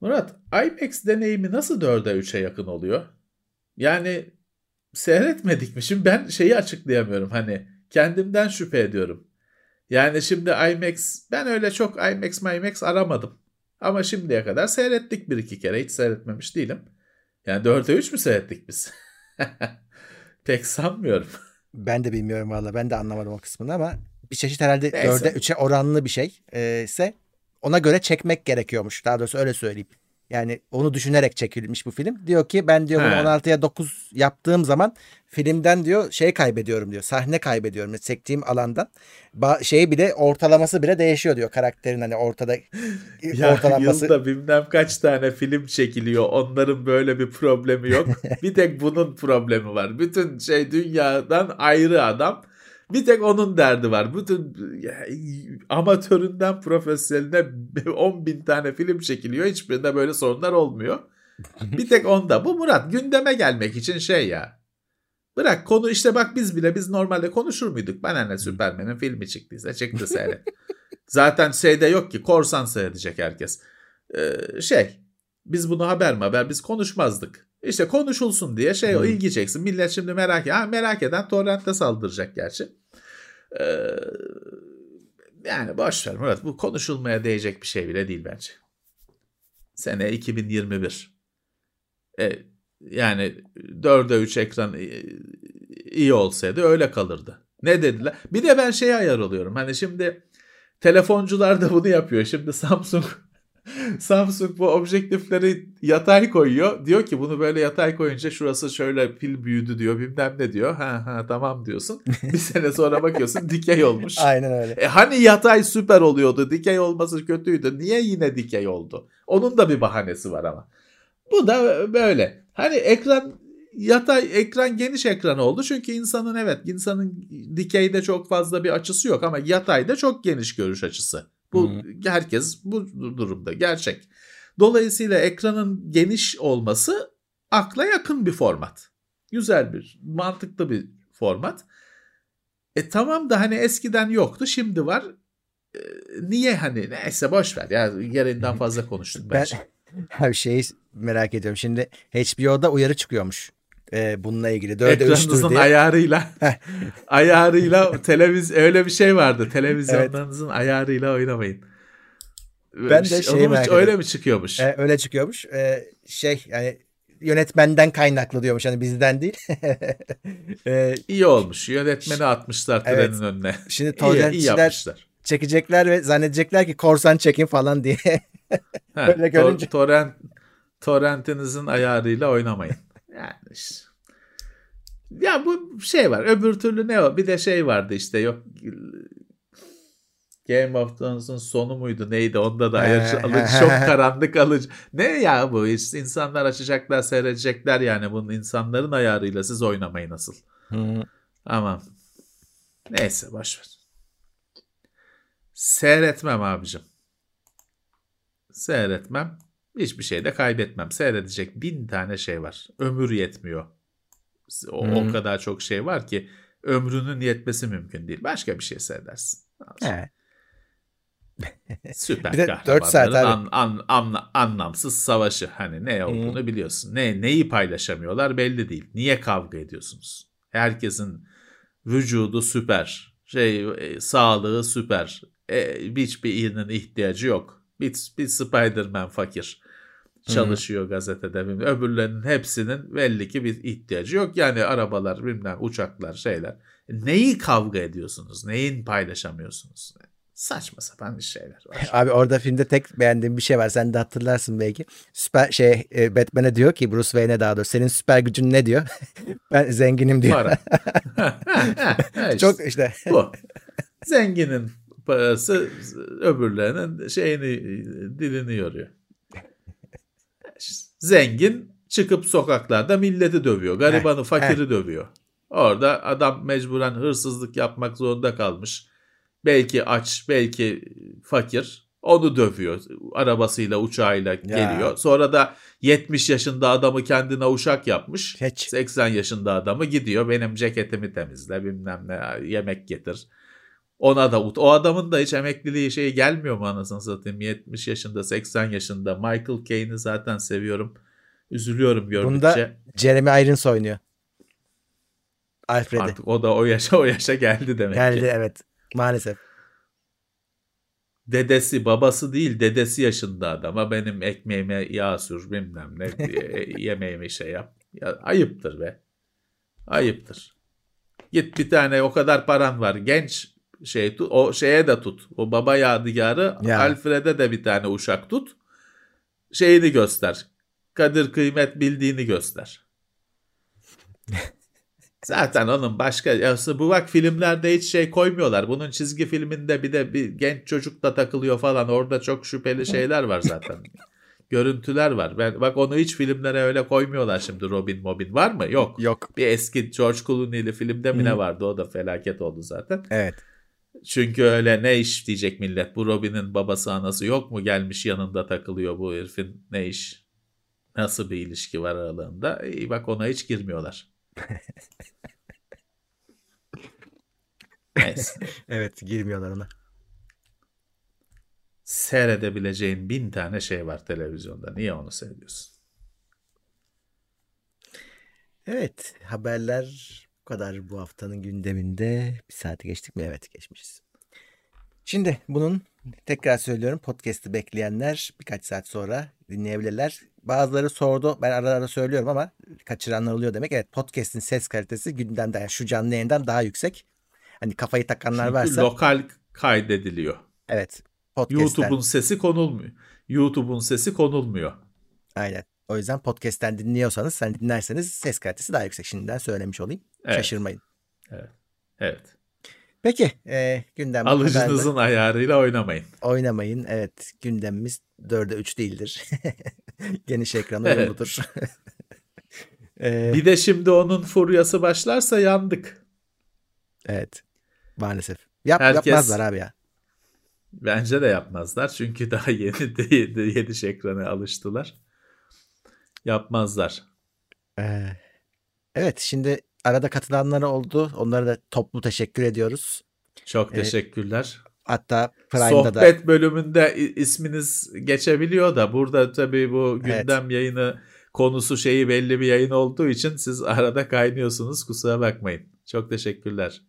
Murat, IMAX deneyimi nasıl 4'e 3'e yakın oluyor? Yani seyretmedik mi? Şimdi ben şeyi açıklayamıyorum hani kendimden şüphe ediyorum. Yani şimdi IMAX ben öyle çok IMAX IMAX aramadım. Ama şimdiye kadar seyrettik bir iki kere hiç seyretmemiş değilim. Yani 4'e 3 mü seyrettik biz? Pek sanmıyorum. Ben de bilmiyorum valla. Ben de anlamadım o kısmını ama bir çeşit herhalde Neyse. 4'e 3'e oranlı bir şey e, ise ona göre çekmek gerekiyormuş. Daha doğrusu öyle söyleyeyim. Yani onu düşünerek çekilmiş bu film. Diyor ki ben diyor bunu He. 16'ya 9 yaptığım zaman filmden diyor şey kaybediyorum diyor. Sahne kaybediyorum. Çektiğim alandan. Ba- şey bile ortalaması bile değişiyor diyor karakterin hani ortada Ya ortalaması. yılda bilmem kaç tane film çekiliyor. Onların böyle bir problemi yok. bir tek bunun problemi var. Bütün şey dünyadan ayrı adam. Bir tek onun derdi var. Bütün amatöründen profesyoneline 10 bin tane film çekiliyor. Hiçbirinde böyle sorunlar olmuyor. Bir tek onda. Bu Murat gündeme gelmek için şey ya. Bırak konu işte bak biz bile biz normalde konuşur muyduk? Bana ne Süpermen'in filmi çıktıysa çıktı seyret. Zaten şeyde yok ki korsan seyredecek herkes. Ee, şey biz bunu haber mi haber biz konuşmazdık. İşte konuşulsun diye şey o Hmm. ilgi çeksin. Millet şimdi merak ha, merak eden torrentte saldıracak gerçi. Ee, yani boş ver Murat bu konuşulmaya değecek bir şey bile değil bence. Sene 2021. E, yani 4'e 3 ekran iyi olsaydı öyle kalırdı. Ne dediler? Bir de ben şeye ayar oluyorum. Hani şimdi telefoncular da bunu yapıyor. Şimdi Samsung Samsung bu objektifleri yatay koyuyor. Diyor ki bunu böyle yatay koyunca şurası şöyle pil büyüdü diyor bilmem ne diyor. Ha ha tamam diyorsun. Bir sene sonra bakıyorsun dikey olmuş. Aynen öyle. E hani yatay süper oluyordu. Dikey olması kötüydü. Niye yine dikey oldu? Onun da bir bahanesi var ama. Bu da böyle. Hani ekran yatay ekran geniş ekran oldu. Çünkü insanın evet insanın dikeyde çok fazla bir açısı yok ama yatayda çok geniş görüş açısı. Bu Hı. herkes bu durumda gerçek. Dolayısıyla ekranın geniş olması akla yakın bir format. Güzel bir, mantıklı bir format. E tamam da hani eskiden yoktu, şimdi var. E, niye hani neyse boş ver ya gereğinden fazla konuştuk Ben bence. bir şeyi merak ediyorum. Şimdi HBO'da uyarı çıkıyormuş. Ee, bununla ilgili. Dörde Ekranınızın diye. ayarıyla ayarıyla televiz öyle bir şey vardı. Televizyonlarınızın ayarıyla oynamayın. Ben de Şey- merak öyle ediyorum. mi çıkıyormuş? Ee, öyle çıkıyormuş. Ee, şey yani yönetmenden kaynaklı diyormuş. Hani bizden değil. Ee, İyi olmuş. Yönetmeni atmışlar trenin Evet. önüne. şimdi torrentçiler çekecekler ve zannedecekler ki korsan çekin falan diye. Ha, Böyle tor- görünce. torrent, torrentinizin ayarıyla oynamayın. Yani işte. Ya bu şey var. Öbür türlü ne o? Bir de şey vardı işte yok Game of Thrones'un sonu muydu neydi? Onda da ayar alıcı, çok karanlık alıcı. Ne ya bu? İşte insanlar açacaklar seyredecekler yani bunun insanların ayarıyla siz oynamayın nasıl? Aman. Neyse boşver. Seyretmem abicim. Seyretmem. Hiçbir şey de kaybetmem. Seyredecek bin tane şey var. Ömür yetmiyor. O, o Hı. kadar çok şey var ki ömrünün yetmesi mümkün değil. Başka bir şey seyredersin. Süper Bir de dört saat kahramanların abi. an, an- anla- anlamsız savaşı. Hani ne olduğunu biliyorsun. Ne neyi paylaşamıyorlar belli değil. Niye kavga ediyorsunuz? Herkesin vücudu süper. Şey e, sağlığı süper. E, hiçbirinin ihtiyacı yok. Bir, bir Spider-Man fakir. Çalışıyor gazetede. bilmem. Öbürlerinin hepsinin belli ki bir ihtiyacı yok. Yani arabalar, bilmem uçaklar, şeyler. Neyi kavga ediyorsunuz? Neyin paylaşamıyorsunuz? Saçma sapan şeyler var. Abi orada filmde tek beğendiğim bir şey var. Sen de hatırlarsın belki. Süper şey e, Batman'e diyor ki Bruce Wayne'e daha doğrusu senin süper gücün ne diyor? ben zenginim diyor. Para. İşte Çok işte bu. Zenginin parası öbürlerinin şeyini dilini yoruyor. Zengin çıkıp sokaklarda milleti dövüyor. Garibanı, fakiri dövüyor. Orada adam mecburen hırsızlık yapmak zorunda kalmış. Belki aç, belki fakir. Onu dövüyor. Arabasıyla, uçağıyla geliyor. Sonra da 70 yaşında adamı kendine uşak yapmış. Hiç. 80 yaşında adamı gidiyor. Benim ceketimi temizle, bilmem ne, yemek getir. Ona da o adamın da hiç emekliliği şey gelmiyor mu anasını satayım 70 yaşında 80 yaşında Michael Caine'i zaten seviyorum üzülüyorum gördükçe Bunda Jeremy Irons oynuyor. Alfred'i. artık o da o yaşa o yaşa geldi demek Geldi ki. evet. Maalesef. Dedesi babası değil dedesi yaşında adama benim ekmeğime yağ sür bilmem ne diye, yemeğimi şey yap. Ya, ayıptır be. Ayıptır. Git bir tane o kadar paran var genç şey tut, o şeye de tut. O baba yadigarı Ya. Alfred'e de bir tane uşak tut. Şeyini göster. Kadir kıymet bildiğini göster. Zaten onun başka ya bu bak filmlerde hiç şey koymuyorlar. Bunun çizgi filminde bir de bir genç çocuk da takılıyor falan. Orada çok şüpheli şeyler var zaten. Görüntüler var. Ben bak onu hiç filmlere öyle koymuyorlar şimdi Robin Mobin var mı? Yok. Yok. Bir eski George Clooney'li filmde mi ne vardı? O da felaket oldu zaten. Evet. Çünkü öyle ne iş diyecek millet. Bu Robin'in babası anası yok mu? Gelmiş yanında takılıyor bu herifin ne iş? Nasıl bir ilişki var aralarında? İyi bak ona hiç girmiyorlar. Neyse. Evet girmiyorlar ona. Seyredebileceğin bin tane şey var televizyonda. Niye onu seviyorsun? Evet haberler kadar bu haftanın gündeminde. Bir saati geçtik mi? Evet geçmişiz. Şimdi bunun tekrar söylüyorum podcast'i bekleyenler birkaç saat sonra dinleyebilirler. Bazıları sordu ben ara ara söylüyorum ama kaçıranlar oluyor demek. Evet podcast'in ses kalitesi gündemden yani şu canlı yayından daha yüksek. Hani kafayı takanlar Çünkü varsa lokal kaydediliyor. evet YouTube'un sesi konulmuyor. YouTube'un sesi konulmuyor. aynen. O yüzden podcast'ten dinliyorsanız sen dinlerseniz ses kalitesi daha yüksek. Şimdiden söylemiş olayım. Evet. Şaşırmayın. Evet. Peki e, gündem Alıcınızın ayarıyla oynamayın. oynamayın. Evet gündemimiz 4'e 3 değildir. Geniş ekran Evet. uyumludur. E, Bir de şimdi onun furyası başlarsa yandık. evet maalesef. Yap, Herkes- Yapmazlar abi ya. Bence de yapmazlar çünkü daha yeni de geniş ekrana alıştılar. Yapmazlar. Ee, evet şimdi arada katılanlar oldu. Onlara da toplu teşekkür ediyoruz. Çok Evet. teşekkürler. Hatta Prime'da da Sohbet bölümünde isminiz geçebiliyor da burada tabii bu gündem yayını konusu şeyi belli bir yayın olduğu için siz arada kaynıyorsunuz. Kusura bakmayın. Çok teşekkürler.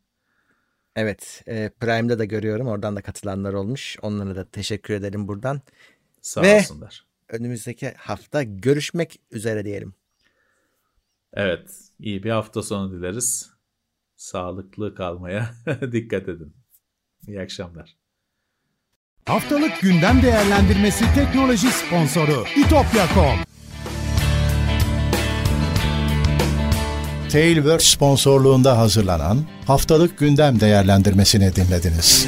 evet e, Prime'da da görüyorum. Oradan da katılanlar olmuş. Onlara da teşekkür edelim buradan. Sağ Ve- olsunlar. Önümüzdeki hafta görüşmek üzere diyelim. Evet, iyi bir hafta sonu dileriz. Sağlıklı kalmaya dikkat edin. İyi akşamlar. Haftalık gündem değerlendirmesi teknoloji sponsoru itopya.com. Tailwords sponsorluğunda hazırlanan haftalık gündem değerlendirmesini dinlediniz.